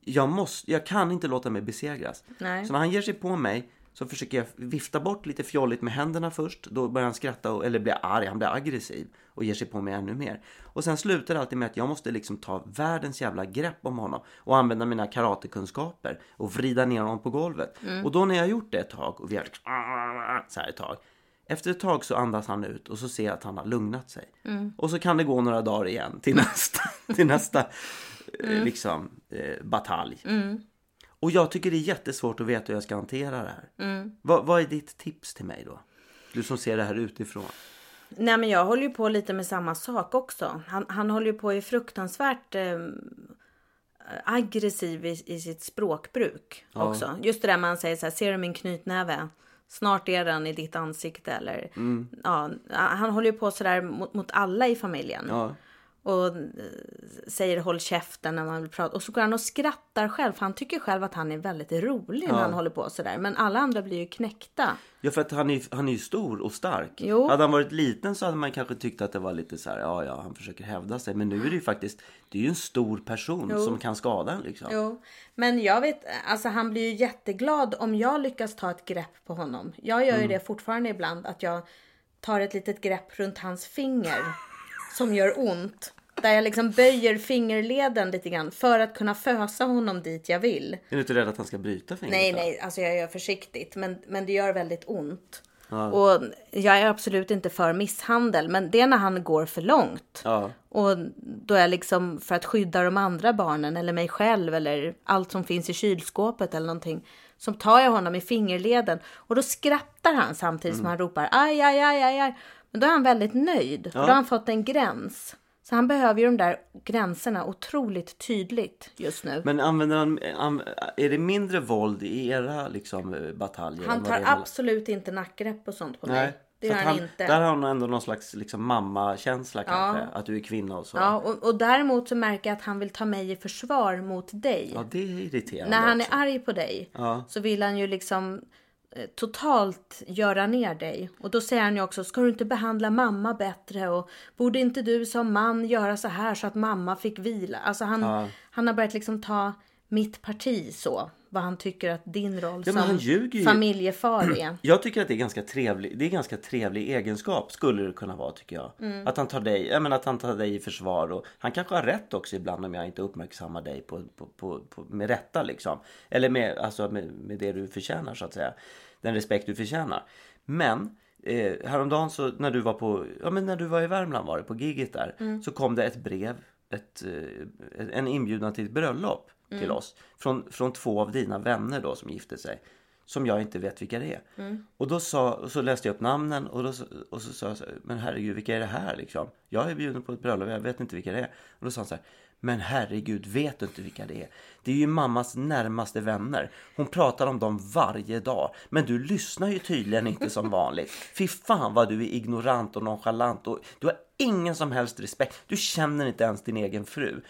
jag, måste, jag kan inte låta mig besegras. Nej. Så när han ger sig på mig så försöker jag vifta bort lite fjolligt med händerna först. Då börjar han skratta och, eller blir arg, han blir aggressiv och ger sig på mig ännu mer. Och sen slutar det alltid med att jag måste liksom ta världens jävla grepp om honom och använda mina karatekunskaper och vrida ner honom på golvet. Och då när jag har gjort det ett tag och vi har liksom, så här ett tag. Efter ett tag så andas han ut och så ser jag att han har lugnat sig. Och så kan det gå några dagar igen till nästa, till nästa eh, liksom, eh, batalj. Och jag tycker det är jättesvårt att veta hur jag ska hantera det här. Vad, vad är ditt tips till mig då? Du som ser det här utifrån. Nej men jag håller ju på lite med samma sak också. Han, han håller ju på i fruktansvärt eh, aggressiv i, i sitt språkbruk också. Just det där man säger så här, ser du min knytnäve? Snart är den i ditt ansikte eller ja, han håller ju på sådär mot, mot alla i familjen. Ja. Och eh, säger håll käften när man vill prata. Och så går han och skrattar själv. För han tycker själv att han är väldigt rolig när han håller på sådär. Men alla andra blir ju knäckta. Ja för att han är, han är ju stor och stark. Jo. Hade han varit liten så hade man kanske tyckt att det var lite så här, ja ja han försöker hävda sig. Men nu är det ju faktiskt, det är ju en stor person som kan skada en liksom. Jo, men jag vet, alltså han blir ju jätteglad om jag lyckas ta ett grepp på honom. Jag gör ju det fortfarande ibland, att jag tar ett litet grepp runt hans finger som gör ont. Där jag liksom böjer fingerleden lite grann för att kunna fösa honom dit jag vill. Är du inte rädd att han ska bryta fingret? Nej, då? nej, alltså jag gör försiktigt, men, men det gör väldigt ont. Och jag är absolut inte för misshandel, men det är när han går för långt. Ja. Och då är liksom för att skydda de andra barnen eller mig själv eller allt som finns i kylskåpet eller någonting. Så tar jag honom i fingerleden och då skrattar han samtidigt som han ropar aj, aj, aj, aj, aj. Men då är han väldigt nöjd. Och då har han fått en gräns. Så han behöver ju de där gränserna otroligt tydligt just nu. Men använder han, an, är det mindre våld i era liksom eh, bataljer? han tar är absolut inte nackgrepp och sånt på Nej. mig. Det gör han, han inte. Där har han ändå någon slags liksom, mammakänsla kanske. Att du är kvinna och så. Ja, och, och däremot så märker jag att han vill ta mig i försvar mot dig. Ja, det är irriterande När han är också. arg på dig Ja. så vill han ju liksom totalt göra ner dig. Och då säger han ju också, ska du inte behandla mamma bättre? Och borde inte du som man göra så här så att mamma fick vila? Alltså han, han har börjat liksom ta mitt parti så. Vad han tycker att din roll Ja, som familjefar är. *clears throat* Jag tycker att det är ganska trevlig, det är ganska trevlig egenskap skulle det kunna vara tycker jag. Mm. Att han tar dig, jag menar att han tar dig i försvar och han kanske har rätt också ibland om jag inte uppmärksammar dig på, på, på, på, med rätta liksom. Eller med, alltså med, med det du förtjänar så att säga. Den respekt du förtjänar. Men eh, häromdagen så när du var på, ja men när du var i Värmland var det, på giget där. Mm. Så kom det ett brev, ett, eh, en inbjudan till ett bröllop Mm. till oss. Från, från två av dina vänner då som gifte sig. Som jag inte vet vilka det är. Mm. Och då sa, och så läste jag upp namnen och, då, och så sa jag så här, men herregud vilka är det här liksom? Jag är bjuden på ett bröllop, jag vet inte vilka det är. Och då sa han så här, men herregud vet du inte vilka det är? Det är ju mammas närmaste vänner. Hon pratar om dem varje dag. Men du lyssnar ju tydligen inte som vanligt. Fy fan vad du är ignorant och nonchalant och du har ingen som helst respekt. Du känner inte ens din egen fru.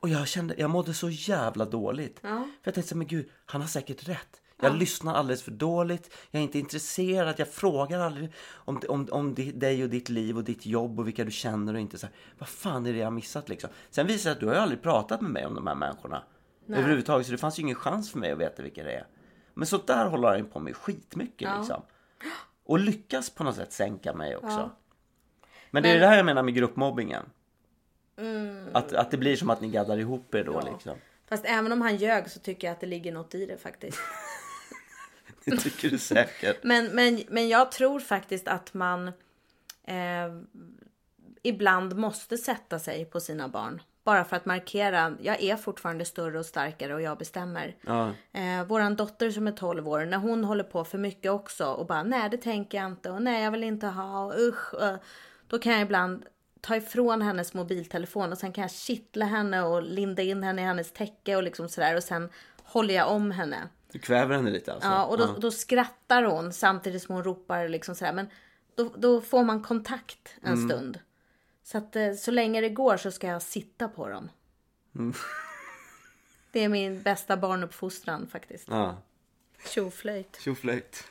Och jag kände, jag mådde så jävla dåligt. För jag tänkte men gud, han har säkert rätt. Jag lyssnar alldeles för dåligt. Jag är inte intresserad. Jag frågar aldrig om, om, om di- dig och ditt liv och ditt jobb och vilka du känner och inte så här. Vad fan är det jag har missat liksom? Sen visar det att du har aldrig pratat med mig om de här människorna. Överhuvudtaget. Så det fanns ju ingen chans för mig att veta vilka det är. Men sånt där håller han på med skitmycket Ja. liksom. Och lyckas på något sätt sänka mig också. Ja. Men det är Men- det här jag menar med gruppmobbingen. Mm. Att, att det blir som att ni gaddar ihop er då Ja. liksom. Fast även om han ljög så tycker jag att det ligger något i det faktiskt. *laughs* *laughs* Det tycker du säkert. Men, men, men jag tror faktiskt att man eh, ibland måste sätta sig på sina barn. Bara för att markera, jag är fortfarande större och starkare och jag bestämmer. Ja. Eh, våran dotter som är 12 år, när hon håller på för mycket också och bara nej det tänker jag inte och nej jag vill inte ha och usch. eh, då kan jag ibland ta ifrån hennes mobiltelefon och sen kan jag kittla henne och linda in henne i hennes täcke och liksom sådär och sen håller jag om henne. Du kväver henne lite alltså? Ja, och då, då skrattar hon samtidigt som hon ropar liksom sådär. Men då, då får man kontakt en stund. Så att eh, så länge det går så ska jag sitta på dem. Det är min bästa barnuppfostran faktiskt. Ja. Tjoflöjt. Tjoflöjt.